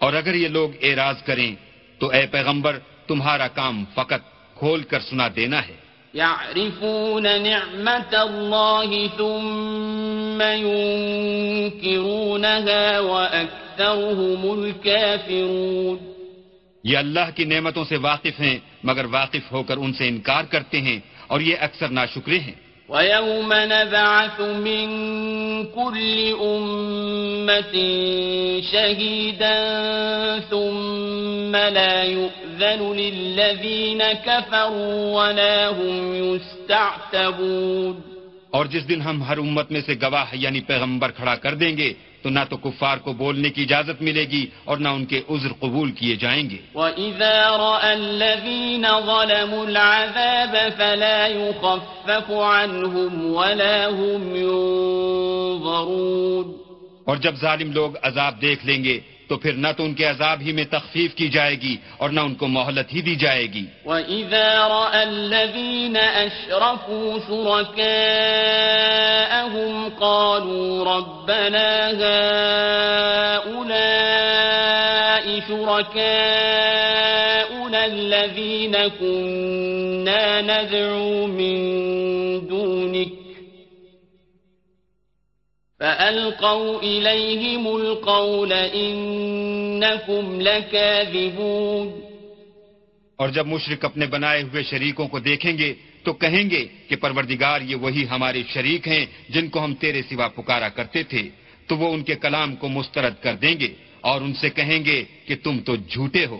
S1: اور اگر
S2: یہ لوگ اعراض کریں تو اے پیغمبر تمہارا کام فقط کھول کر سنا دینا
S1: ہے يعرفون نعمت اللہ ثم ينكرونها واكثرهم الكافرون
S2: یہ اللہ کی نعمتوں سے واقف ہیں مگر واقف ہو کر ان سے انکار کرتے ہیں اور یہ اکثر ناشکرے ہیں
S1: وَيَوْمَ نَبْعَثُ مِن كُلِّ أُمَّةٍ شَهِيدًا ثُمَّ لَا يُؤْذَنُ لِلَّذِينَ كَفَرُوا وَلَا هُمْ يُسْتَعْتَبُونَ
S2: اور جس دن ہم ہر امت میں سے گواہ یعنی پیغمبر کھڑا کر دیں گے تو نہ تو کفار کو بولنے کی اجازت ملے گی اور نہ ان کے عذر قبول کیے جائیں گے وَإِذَا
S1: رَأَ الَّذِينَ ظَلَمُوا الْعَذَابَ فَلَا يُخَفَّفُ عَنْهُمْ وَلَا هُمْ يُنظَرُونَ
S2: اور جب ظالم لوگ عذاب دیکھ لیں گے
S1: ان کے عذاب ہی میں تخفیف کی جائے گی اور نہ ان کو उनको ہی دی جائے گی وَإِذَا رَأَى الَّذِينَ أَشْرَكُوا شُرَكَاءَهُمْ قَالُوا رَبَّنَا هَؤُلَاءِ شُرَكَاءُنَا الَّذِينَ كُنَّا نَدْعُو مِن دُونِكَ اور
S2: جب مشرق اپنے بنائے ہوئے شریکوں کو دیکھیں گے تو کہیں گے کہ پروردگار یہ وہی ہمارے شریک ہیں جن کو ہم تیرے سوا پکارا کرتے تھے تو وہ ان کے کلام کو مسترد کر دیں گے اور ان سے کہیں گے کہ تم تو جھوٹے ہو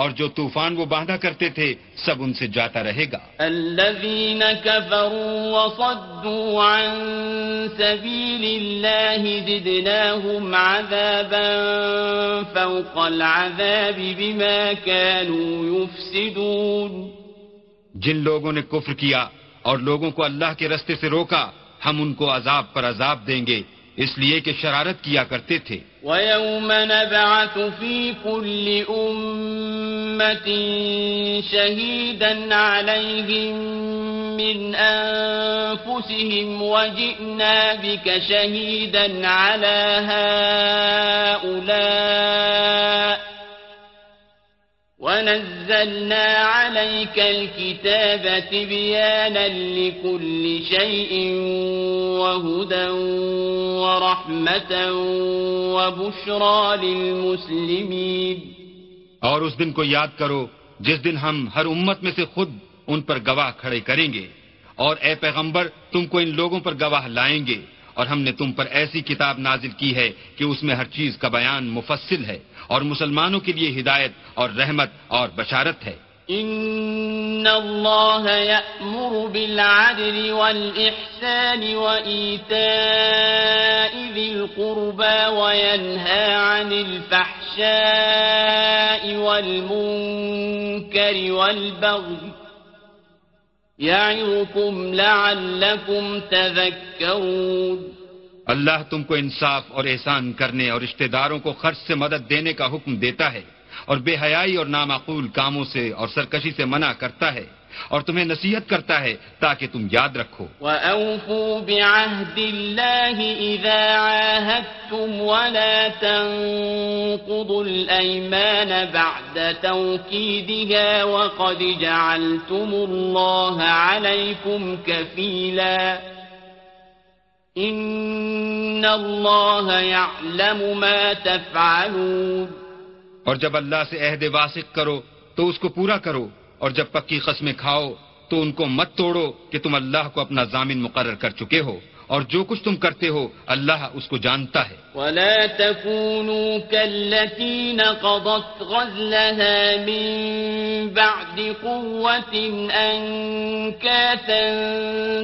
S2: اور جو طوفان وہ باندھا کرتے تھے سب ان سے جاتا رہے گا جن لوگوں نے کفر کیا اور لوگوں کو اللہ کے رستے سے روکا ہم ان کو عذاب پر عذاب دیں گے لیے کہ شرارت کیا کرتے تھے
S1: وَيَوْمَ نَبْعَثُ فِي كُلِّ أُمَّةٍ شَهِيدًا عَلَيْهِمْ مِنْ أَنْفُسِهِمْ وَجِئْنَا بِكَ شَهِيدًا عَلَى هَؤُلَاءِ اور اس
S2: دن کو یاد کرو جس دن ہم ہر امت میں سے خود ان پر گواہ کھڑے کریں گے اور اے پیغمبر تم کو ان لوگوں پر گواہ لائیں گے اور ہم نے تم پر ایسی کتاب نازل کی ہے کہ اس میں ہر چیز کا بیان مفصل ہے اور مسلمانوں کے لیے ہدایت اور رحمت اور بشارت ہے
S1: إن الله يأمر بالعدل والإحسان وإيتاء ذي القربى وينهى عن الفحشاء والمنكر والبغي يعظكم لعلكم تذكرون
S2: اللہ تم کو انصاف اور احسان کرنے اور رشتہ داروں کو خرچ سے مدد دینے کا حکم دیتا ہے اور بے حیائی اور نامعقول کاموں سے اور سرکشی سے منع کرتا ہے اور تمہیں نصیحت کرتا ہے تاکہ تم یاد رکھو
S1: وَأَوْفُوا بِعَهْدِ اللَّهِ إِذَا عَاهَدْتُمْ وَلَا تَنْقُضُوا الْأَيْمَانَ بَعْدَ تَوْكِيدِهَا وَقَدْ جَعَلْتُمُ اللَّهَ عَلَيْكُمْ كَفِيلًا ان اللہ ما تفعلون
S2: اور جب اللہ سے عہد واسق کرو تو اس کو پورا کرو اور جب پکی قسمیں کھاؤ تو ان کو مت توڑو کہ تم اللہ کو اپنا ضامن مقرر کر چکے ہو جو کچھ تم کرتے ہو اللہ اس کو جانتا ہے
S1: ولا تكونوا كالتي نقضت غزلها من بعد قوة أنكاثا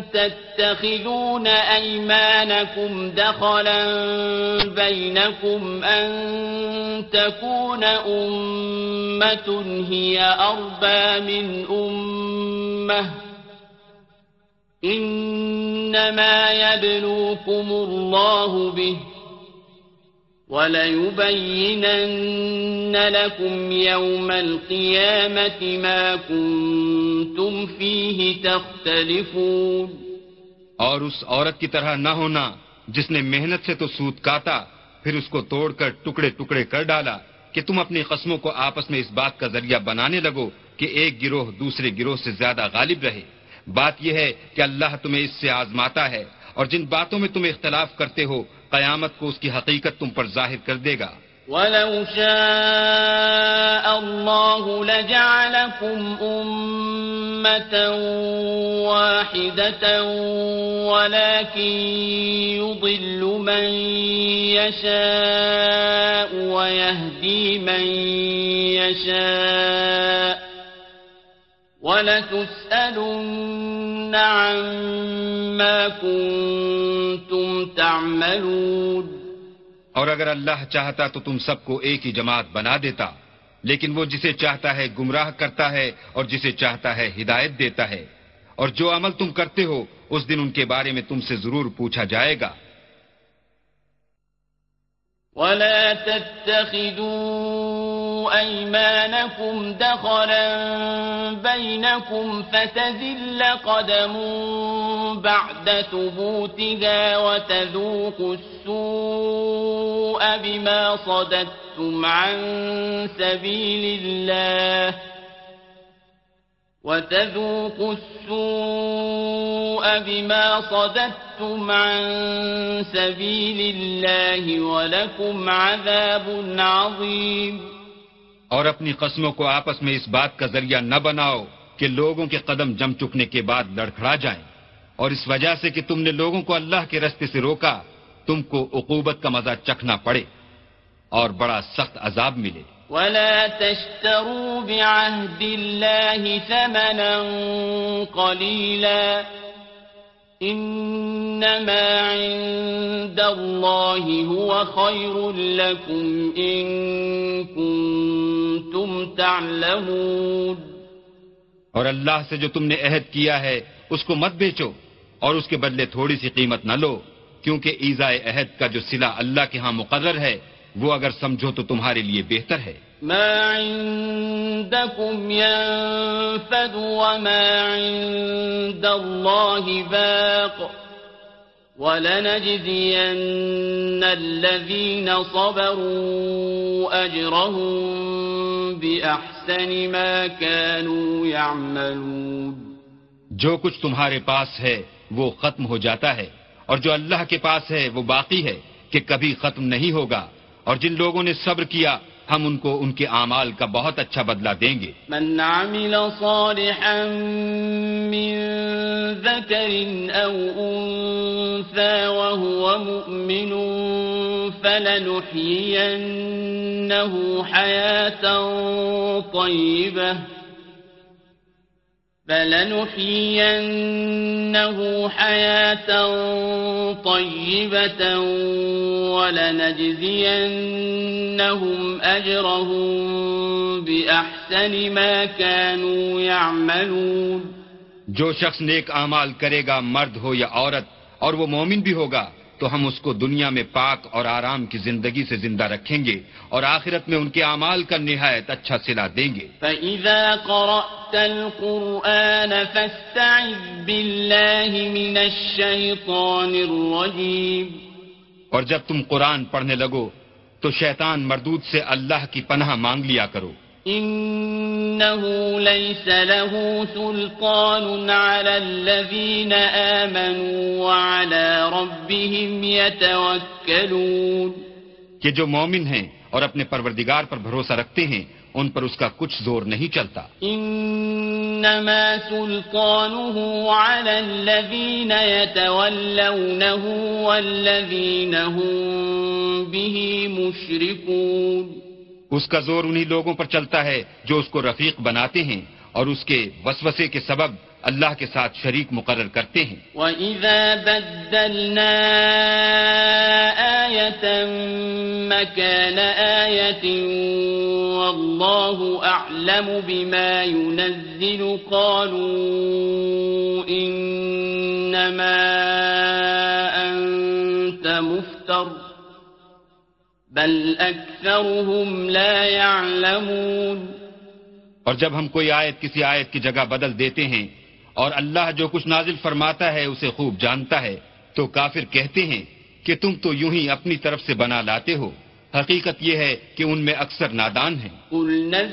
S1: تتخذون أيمانكم دخلا بينكم أن تكون أمة هي أربى من أمة يبلوكم الله به وليبينن لكم يوم القيامة ما كنتم فيه تختلفون
S2: اور اس عورت کی طرح نہ ہونا جس نے محنت سے تو سوت کاتا پھر اس کو توڑ کر ٹکڑے ٹکڑے کر ڈالا کہ تم اپنی قسموں کو آپس میں اس بات کا ذریعہ بنانے لگو کہ ایک گروہ دوسرے گروہ سے زیادہ غالب رہے بات یہ ہے کہ اللہ تمہیں اس سے آزماتا ہے اور جن باتوں میں تم اختلاف کرتے ہو قیامت کو اس کی حقیقت تم پر ظاہر کر دے گا
S1: وَلَوْ شَاءَ اللَّهُ لَجَعَلَكُمْ أُمَّةً وَاحِدَةً وَلَكِنْ يُضِلُّ مَنْ يَشَاءُ وَيَهْدِي مَنْ يَشَاءُ اور اگر
S2: اللہ چاہتا تو تم سب کو ایک ہی جماعت بنا دیتا لیکن وہ جسے چاہتا ہے گمراہ کرتا ہے اور جسے چاہتا ہے ہدایت دیتا ہے اور جو عمل تم کرتے ہو اس دن ان کے بارے میں تم سے ضرور پوچھا جائے گا
S1: وَلَا أيمانكم دخلا بينكم فتزل قدم بعد ثبوتها وتذوق السوء بما صددتم عن سبيل الله وتذوقوا السوء بما صددتم عن سبيل الله ولكم عذاب عظيم
S2: اور اپنی قسموں کو آپس میں اس بات کا ذریعہ نہ بناؤ کہ لوگوں کے قدم جم چکنے کے بعد لڑکھڑا جائیں اور اس وجہ سے کہ تم نے لوگوں کو اللہ کے رستے سے روکا تم کو عقوبت کا مزہ چکھنا پڑے اور بڑا سخت عذاب ملے
S1: ولا تشتروا بعهد ثمنا عند الله هو خير لكم كنتم تعلمون
S2: اور اللہ سے جو تم نے عہد کیا ہے اس کو مت بیچو اور اس کے بدلے تھوڑی سی قیمت نہ لو کیونکہ ایزائے عہد کا جو سلا اللہ کے ہاں مقرر ہے وہ اگر سمجھو تو تمہارے لیے بہتر ہے
S1: ما عندكم ينفد وما عند الله باق ولنجزين الذين صبروا أجرهم بأحسن ما كانوا يعملون
S2: جو کچھ تمہارے پاس ہے وہ ختم ہو جاتا ہے اور جو اللہ کے پاس ہے وہ باقی ہے کہ کبھی ختم نہیں ہوگا اور جن لوگوں نے صبر کیا ہم ان کو ان کے اعمال کا بہت اچھا بدلہ دیں گے
S1: من من عمل صالحا ذكر او انثى وهو مؤمن فلنحيينه حياة ہم فلنحيينه حياة طيبة ولنجزينهم أجرهم بأحسن ما كانوا يعملون
S2: جو شخص نیک اعمال کرے گا مرد ہو یا عورت اور وہ مومن بھی ہوگا تو ہم اس کو دنیا میں پاک اور آرام کی زندگی سے زندہ رکھیں گے اور آخرت میں ان کے اعمال کا نہایت اچھا سلا دیں گے
S1: فَإِذَا قَرَأْتَ الْقُرْآنَ فَاسْتَعِذْ بِاللَّهِ مِنَ الشَّيْطَانِ الرَّجِيمِ
S2: اور جب تم قرآن پڑھنے لگو تو شیطان مردود سے اللہ کی پناہ مانگ لیا کرو کہ
S1: جو
S2: مومن ہیں اور اپنے
S1: پروردگار پر بھروسہ رکھتے ہیں ان پر اس کا کچھ زور نہیں چلتا انما سلطانه على الذين يتولونه والذين هم به مشركون
S2: اس کا زور انہی لوگوں پر چلتا ہے جو اس کو رفیق بناتے ہیں اور اس کے وسوسے کے سبب اللہ کے ساتھ شریک مقرر کرتے ہیں
S1: وَإِذَا بَدَّلْنَا آیَةً مَكَانَ آیَةٍ وَاللَّهُ أَعْلَمُ بِمَا يُنَزِّلُ قَالُوا إِنَّمَا أَنْتَ مُفْتَرٌ بل اکثرهم لا يعلمون
S2: اور جب ہم کوئی آیت کسی آیت کی جگہ بدل دیتے ہیں اور اللہ جو کچھ نازل فرماتا ہے اسے خوب جانتا ہے تو کافر کہتے ہیں کہ تم تو یوں ہی اپنی طرف سے بنا لاتے ہو حقیقت یہ ہے کہ ان میں اکثر نادان ہیں ہے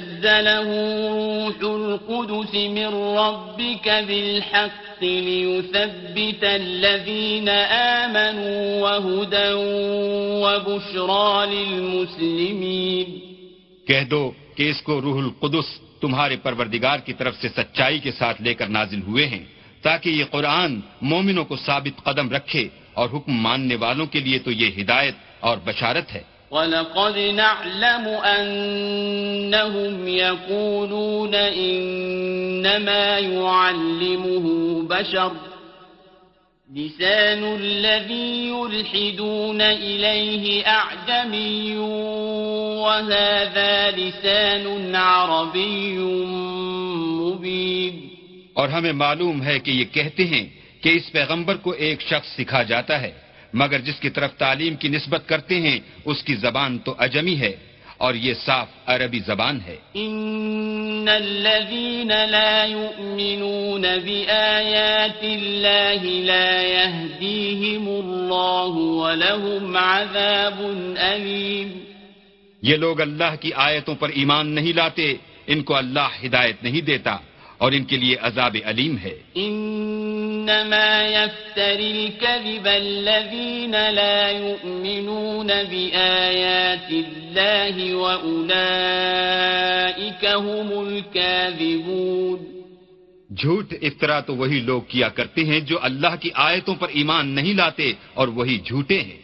S1: کہہ
S2: دو کہ اس کو روح القدس تمہارے پروردگار کی طرف سے سچائی کے ساتھ لے کر نازل ہوئے ہیں تاکہ یہ قرآن مومنوں کو ثابت قدم رکھے اور حکم ماننے والوں کے لیے تو یہ ہدایت اور بشارت ہے
S1: ولقد نعلم أنهم يقولون إنما يعلمه بشر لسان الذي يلحدون إليه أعجمي وهذا لسان عربي مبين اور
S2: ہمیں معلوم ہے کہ یہ کہتے ہیں کہ اس پیغمبر کو ایک شخص سکھا جاتا ہے مگر جس کی طرف تعلیم کی نسبت کرتے ہیں اس کی زبان تو اجمی ہے اور یہ صاف عربی زبان ہے ان
S1: الذين لا لا يؤمنون بآيات الله الله يهديهم ولهم عذاب
S2: أليم یہ لوگ اللہ کی آیتوں پر ایمان نہیں لاتے ان کو اللہ ہدایت نہیں دیتا اور ان کے لیے عذاب علیم ہے
S1: انما يفتر الكذب الذين لا يؤمنون بايات الله واولئك هم الكاذبون
S2: جھوٹ افترا تو وہی لوگ کیا کرتے ہیں جو اللہ کی آیتوں پر ایمان نہیں لاتے اور وہی جھوٹے ہیں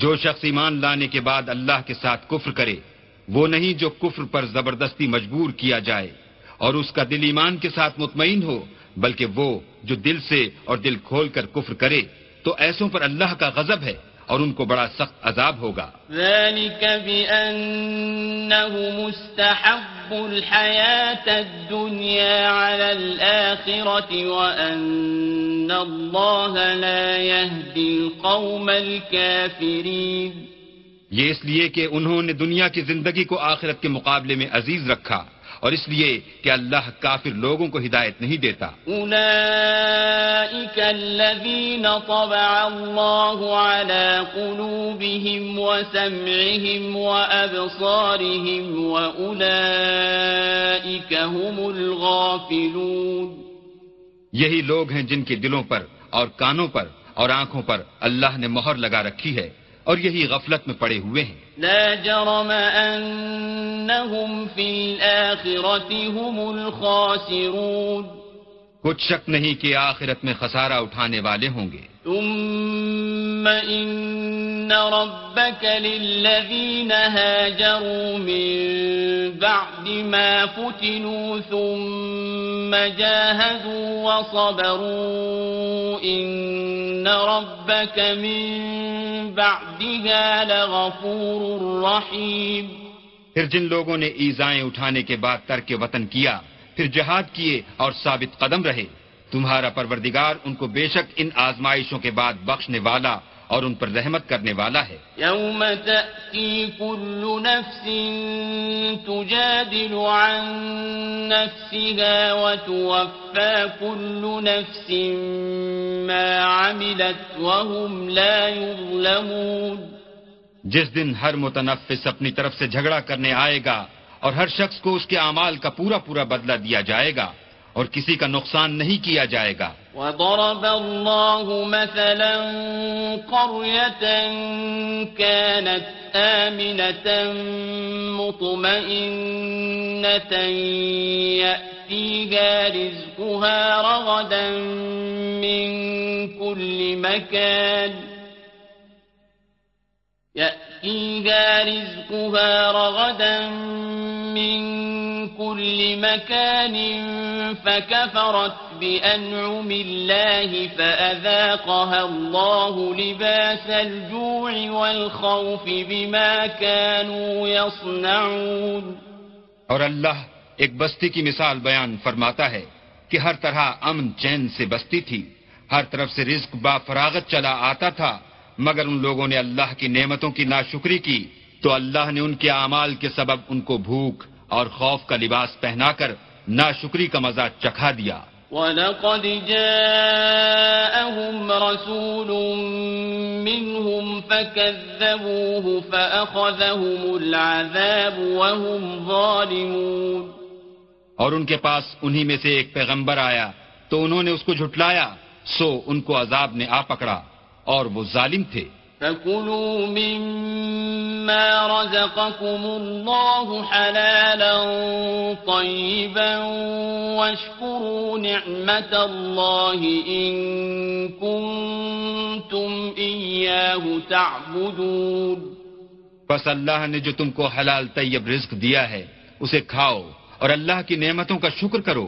S2: جو شخص ایمان لانے کے بعد اللہ کے ساتھ کفر کرے وہ نہیں جو کفر پر زبردستی مجبور کیا جائے اور اس کا دل ایمان کے ساتھ مطمئن ہو بلکہ وہ جو دل سے اور دل کھول کر کفر کرے تو ایسوں پر اللہ کا غضب ہے اور ان کو بڑا سخت عذاب ہوگا
S1: ذلك بأنه مستحب الحياة الدنيا على الآخرة وأن الله لا يهدي القوم الكافرين یہ
S2: اس لیے کہ انہوں نے دنیا کی زندگی کو آخرت کے مقابلے میں عزیز رکھا اور اس لیے کہ اللہ کافر لوگوں کو ہدایت نہیں دیتا یہی لوگ ہیں جن کے دلوں پر اور کانوں پر اور آنکھوں پر اللہ نے مہر لگا رکھی ہے اور یہی غفلت میں پڑے ہوئے ہیں
S1: لا جرم انہم فی الاخرت ہم الخاسرون کچھ شک نہیں کہ آخرت میں خسارہ اٹھانے والے ہوں گے ثم ربك للذين هاجروا من بعد ما فتنوا ثم جاهدوا وصبروا إن ربك من بعدها لغفور رحيم
S2: پھر جن لوگوں نے ایزائیں اٹھانے کے بعد ترک وطن کیا پھر جہاد کیے اور ثابت قدم رہے تمہارا پروردگار ان کو بے شک ان آزمائشوں کے بعد بخشنے والا اور ان پر رحمت کرنے والا ہے یوم تأتی نفس نفس تجادل عن نفسها ما عملت وهم لا يظلمون جس دن ہر متنفس اپنی طرف سے جھگڑا کرنے آئے گا اور ہر شخص کو اس کے اعمال کا پورا پورا بدلہ دیا جائے گا اور کسی کا نقصان نہیں کیا جائے گا
S1: وضرب الله مثلا قرية كانت آمنة مطمئنة يأتيها رزقها رغدا من كل مكان فيها رزقها رغدا من كل مكان فكفرت بأنعم الله الله فأذاقها لباس الجوع والخوف بما كانوا يصنعون اور
S2: اللہ ایک بستی کی مثال بیان فرماتا ہے کہ ہر طرح امن چین سے بستی تھی ہر طرف سے رزق با فراغت چلا آتا تھا مگر ان لوگوں نے اللہ کی نعمتوں کی ناشکری کی تو اللہ نے ان کے اعمال کے سبب ان کو بھوک اور خوف کا لباس پہنا کر ناشکری کا مزہ چکھا دیا
S1: وَلَقَدْ جَاءَهُمْ رَسُولٌ مِّنْهُمْ فَكَذَّبُوهُ فَأَخَذَهُمُ الْعَذَابُ وَهُمْ ظَالِمُونَ
S2: اور ان کے پاس انہی میں سے ایک پیغمبر آیا تو انہوں نے اس کو جھٹلایا سو ان کو عذاب نے آ پکڑا اور وہ ظالم تھے
S1: فَكُلُوا مِمَّا رَزَقَكُمُ اللَّهُ حَلَالًا طَيِّبًا وَاشْكُرُوا نِعْمَةَ اللَّهِ إِن كُنْتُمْ إِيَّاهُ تَعْبُدُونَ
S2: پس اللہ نے جو تم کو حلال طیب رزق دیا ہے اسے کھاؤ اور اللہ کی نعمتوں کا شکر کرو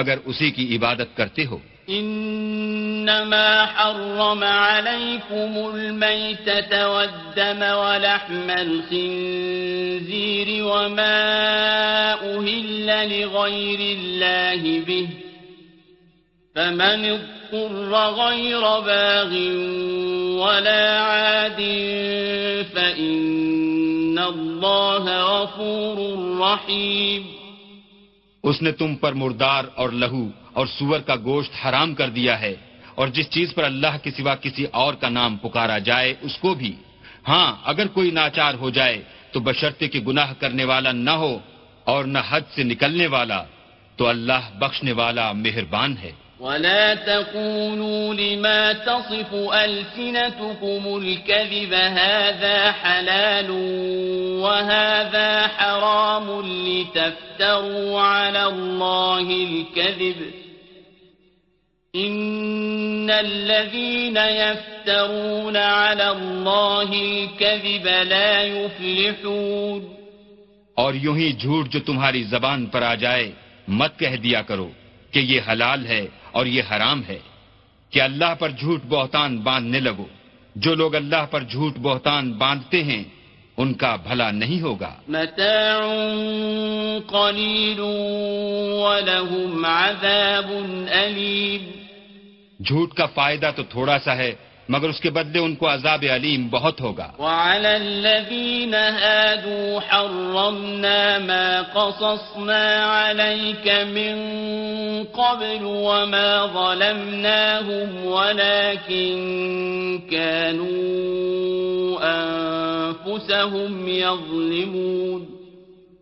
S2: اگر اسی کی عبادت کرتے ہو
S1: إنما حرم عليكم الميتة والدم ولحم الخنزير وما أهل لغير الله به فمن اضطر غير باغ ولا عاد فإن الله غفور رحيم اس نے تم
S2: پر مردار اور لہو اور سور کا گوشت حرام کر دیا ہے اور جس چیز پر اللہ کے سوا کسی اور کا نام پکارا جائے اس کو بھی ہاں اگر کوئی ناچار ہو جائے تو بشرطے کے گناہ کرنے والا نہ ہو اور نہ حد سے نکلنے والا تو اللہ بخشنے والا مہربان ہے
S1: ولا تقولوا لما تصف ألسنتكم الكذب هذا حلال وهذا حرام لتفتروا على الله الكذب إن الذين يفترون على الله الكذب لا يفلحون
S2: اور یوں ہی جھوٹ جو تمہاری زبان پر آ جائے مت کہہ دیا کرو کہ یہ حلال ہے اور یہ حرام ہے کہ اللہ پر جھوٹ بہتان باندھنے لگو جو لوگ اللہ پر جھوٹ بہتان باندھتے ہیں ان کا بھلا نہیں ہوگا علیم جھوٹ کا فائدہ تو تھوڑا سا ہے مگر اس کے بدلے ان کو عذاب علیم بہت ہوگا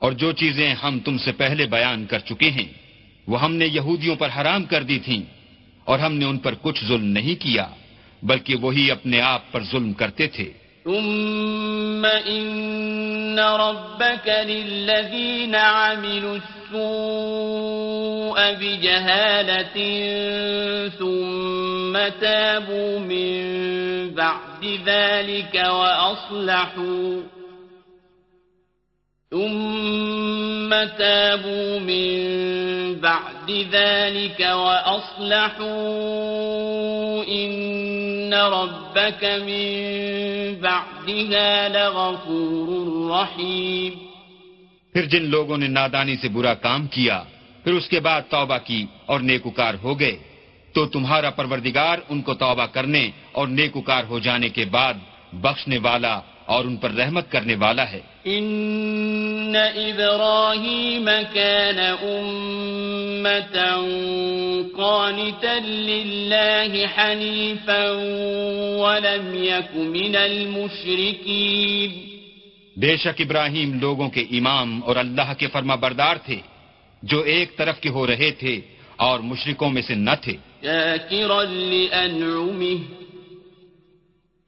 S2: اور جو چیزیں ہم تم سے پہلے بیان کر چکے ہیں وہ ہم نے یہودیوں پر حرام کر دی تھیں اور ہم نے ان پر کچھ ظلم نہیں کیا بلکہ وہی اپنے آپ پر ظلم کرتے
S1: تھے ثم ثم ان ربك للذين عملوا السوء بجهالة تابوا من بعد ذلك وأصلحوا ثم تابوا من من بعد ذلك وأصلحوا إن ربك بعدها لغفور رحيم
S2: پھر جن لوگوں نے نادانی سے برا کام کیا پھر اس کے بعد توبہ کی اور نیکوکار ہو گئے تو تمہارا پروردگار ان کو توبہ کرنے اور نیکوکار ہو جانے کے بعد بخشنے والا اور ان پر رحمت کرنے والا ہے
S1: ان ابراہیم امتا قانتا للہ حنیفا ولم یک من المشرکین بے شک
S2: ابراہیم لوگوں کے امام اور اللہ کے فرما بردار تھے جو ایک طرف کے ہو رہے تھے اور مشرکوں میں سے نہ تھے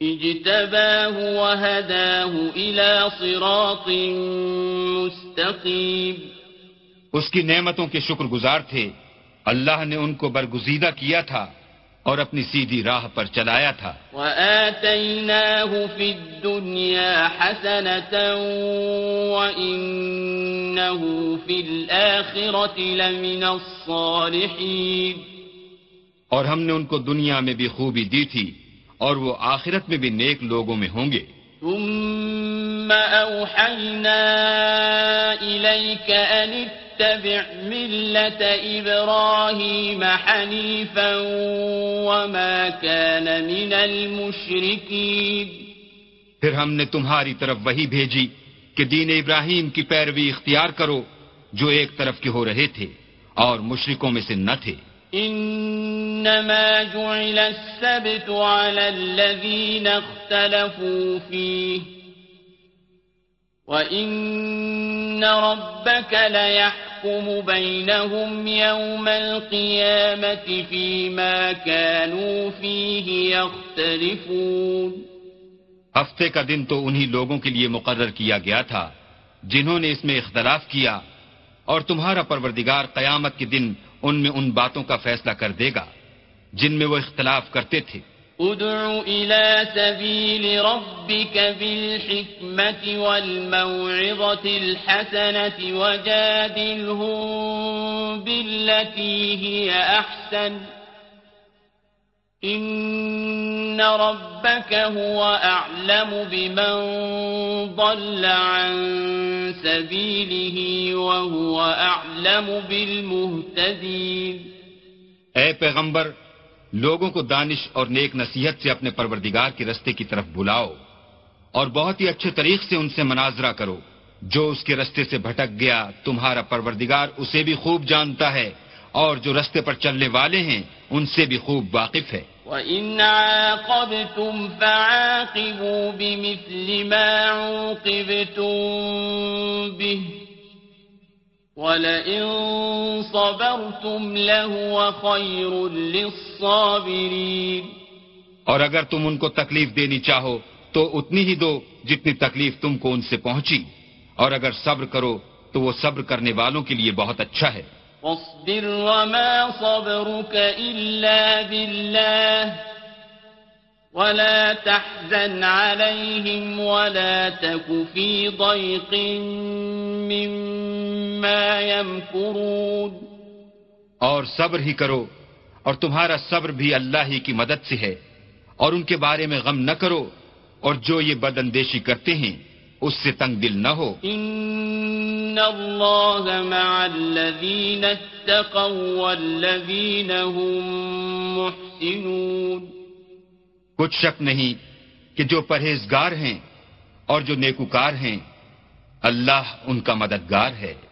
S1: اجتباه وهداه الى صراط مستقيم
S2: اس کی نعمتوں کے شکر گزار تھے اللہ نے ان کو برگزیدہ کیا تھا اور اپنی سیدھی راہ پر چلایا تھا
S1: وآتیناه فی الدنیا حسنة وإنه فی الآخرة لمن الصالحین
S2: اور ہم نے ان کو دنیا میں بھی خوبی دی تھی اور وہ آخرت میں بھی نیک لوگوں میں ہوں گے ثم اتبع وما كان من المشرکین پھر ہم نے تمہاری طرف وہی بھیجی کہ دین ابراہیم کی پیروی اختیار کرو جو ایک طرف کے ہو رہے تھے اور مشرکوں میں سے نہ تھے
S1: إنما جعل السبت على الذين اختلفوا فيه وإن ربك ليحكم بينهم يوم القيامة فيما كانوا فيه يختلفون
S2: دن تو انہی لوگوں کے लोगों مقرر کیا گیا تھا جنہوں نے اس میں اختلاف کیا اور تمہارا پروردگار قیامت کے دن باتوں کا فیصلہ کر دے گا جن میں وہ اختلاف کرتے تھے
S1: ادع إلى سبيل ربك بالحكمة والموعظة الحسنة وجادلهم بالتي هي أحسن إن اے
S2: پیغمبر لوگوں کو دانش اور نیک نصیحت سے اپنے پروردگار کے رستے کی طرف بلاؤ اور بہت ہی اچھے طریق سے ان سے مناظرہ کرو جو اس کے رستے سے بھٹک گیا تمہارا پروردگار اسے بھی خوب جانتا ہے اور جو رستے پر چلنے والے ہیں ان سے بھی خوب واقف ہے
S1: وَإِنْ عَاقَبْتُمْ فَعَاقِبُوا بِمِثْلِ مَا عُوقِبْتُمْ بِهِ وَلَئِنْ صَبَرْتُمْ لَهُوَ خَيْرٌ لِلصَّابِرِينَ
S2: اور اگر تم ان کو تکلیف دینی چاہو تو اتنی ہی دو جتنی تکلیف تم کو ان سے پہنچی اور اگر صبر کرو تو وہ صبر کرنے والوں کے لیے بہت اچھا ہے
S1: واصبر وما صبرك إلا بالله ولا تحزن عليهم ولا تك في ضيق مما يمكرون
S2: اور صبر ہی کرو اور تمہارا صبر بھی اللہ ہی کی مدد سے ہے اور ان کے بارے میں غم نہ کرو اور جو یہ بد اندیشی کرتے
S1: ہیں اس سے تنگ دل نہ ہو ان اللہ مع الذین اتقوا والذین هم محسنون کچھ شک
S2: نہیں کہ جو پرہیزگار ہیں اور جو نیکوکار ہیں اللہ ان کا مددگار ہے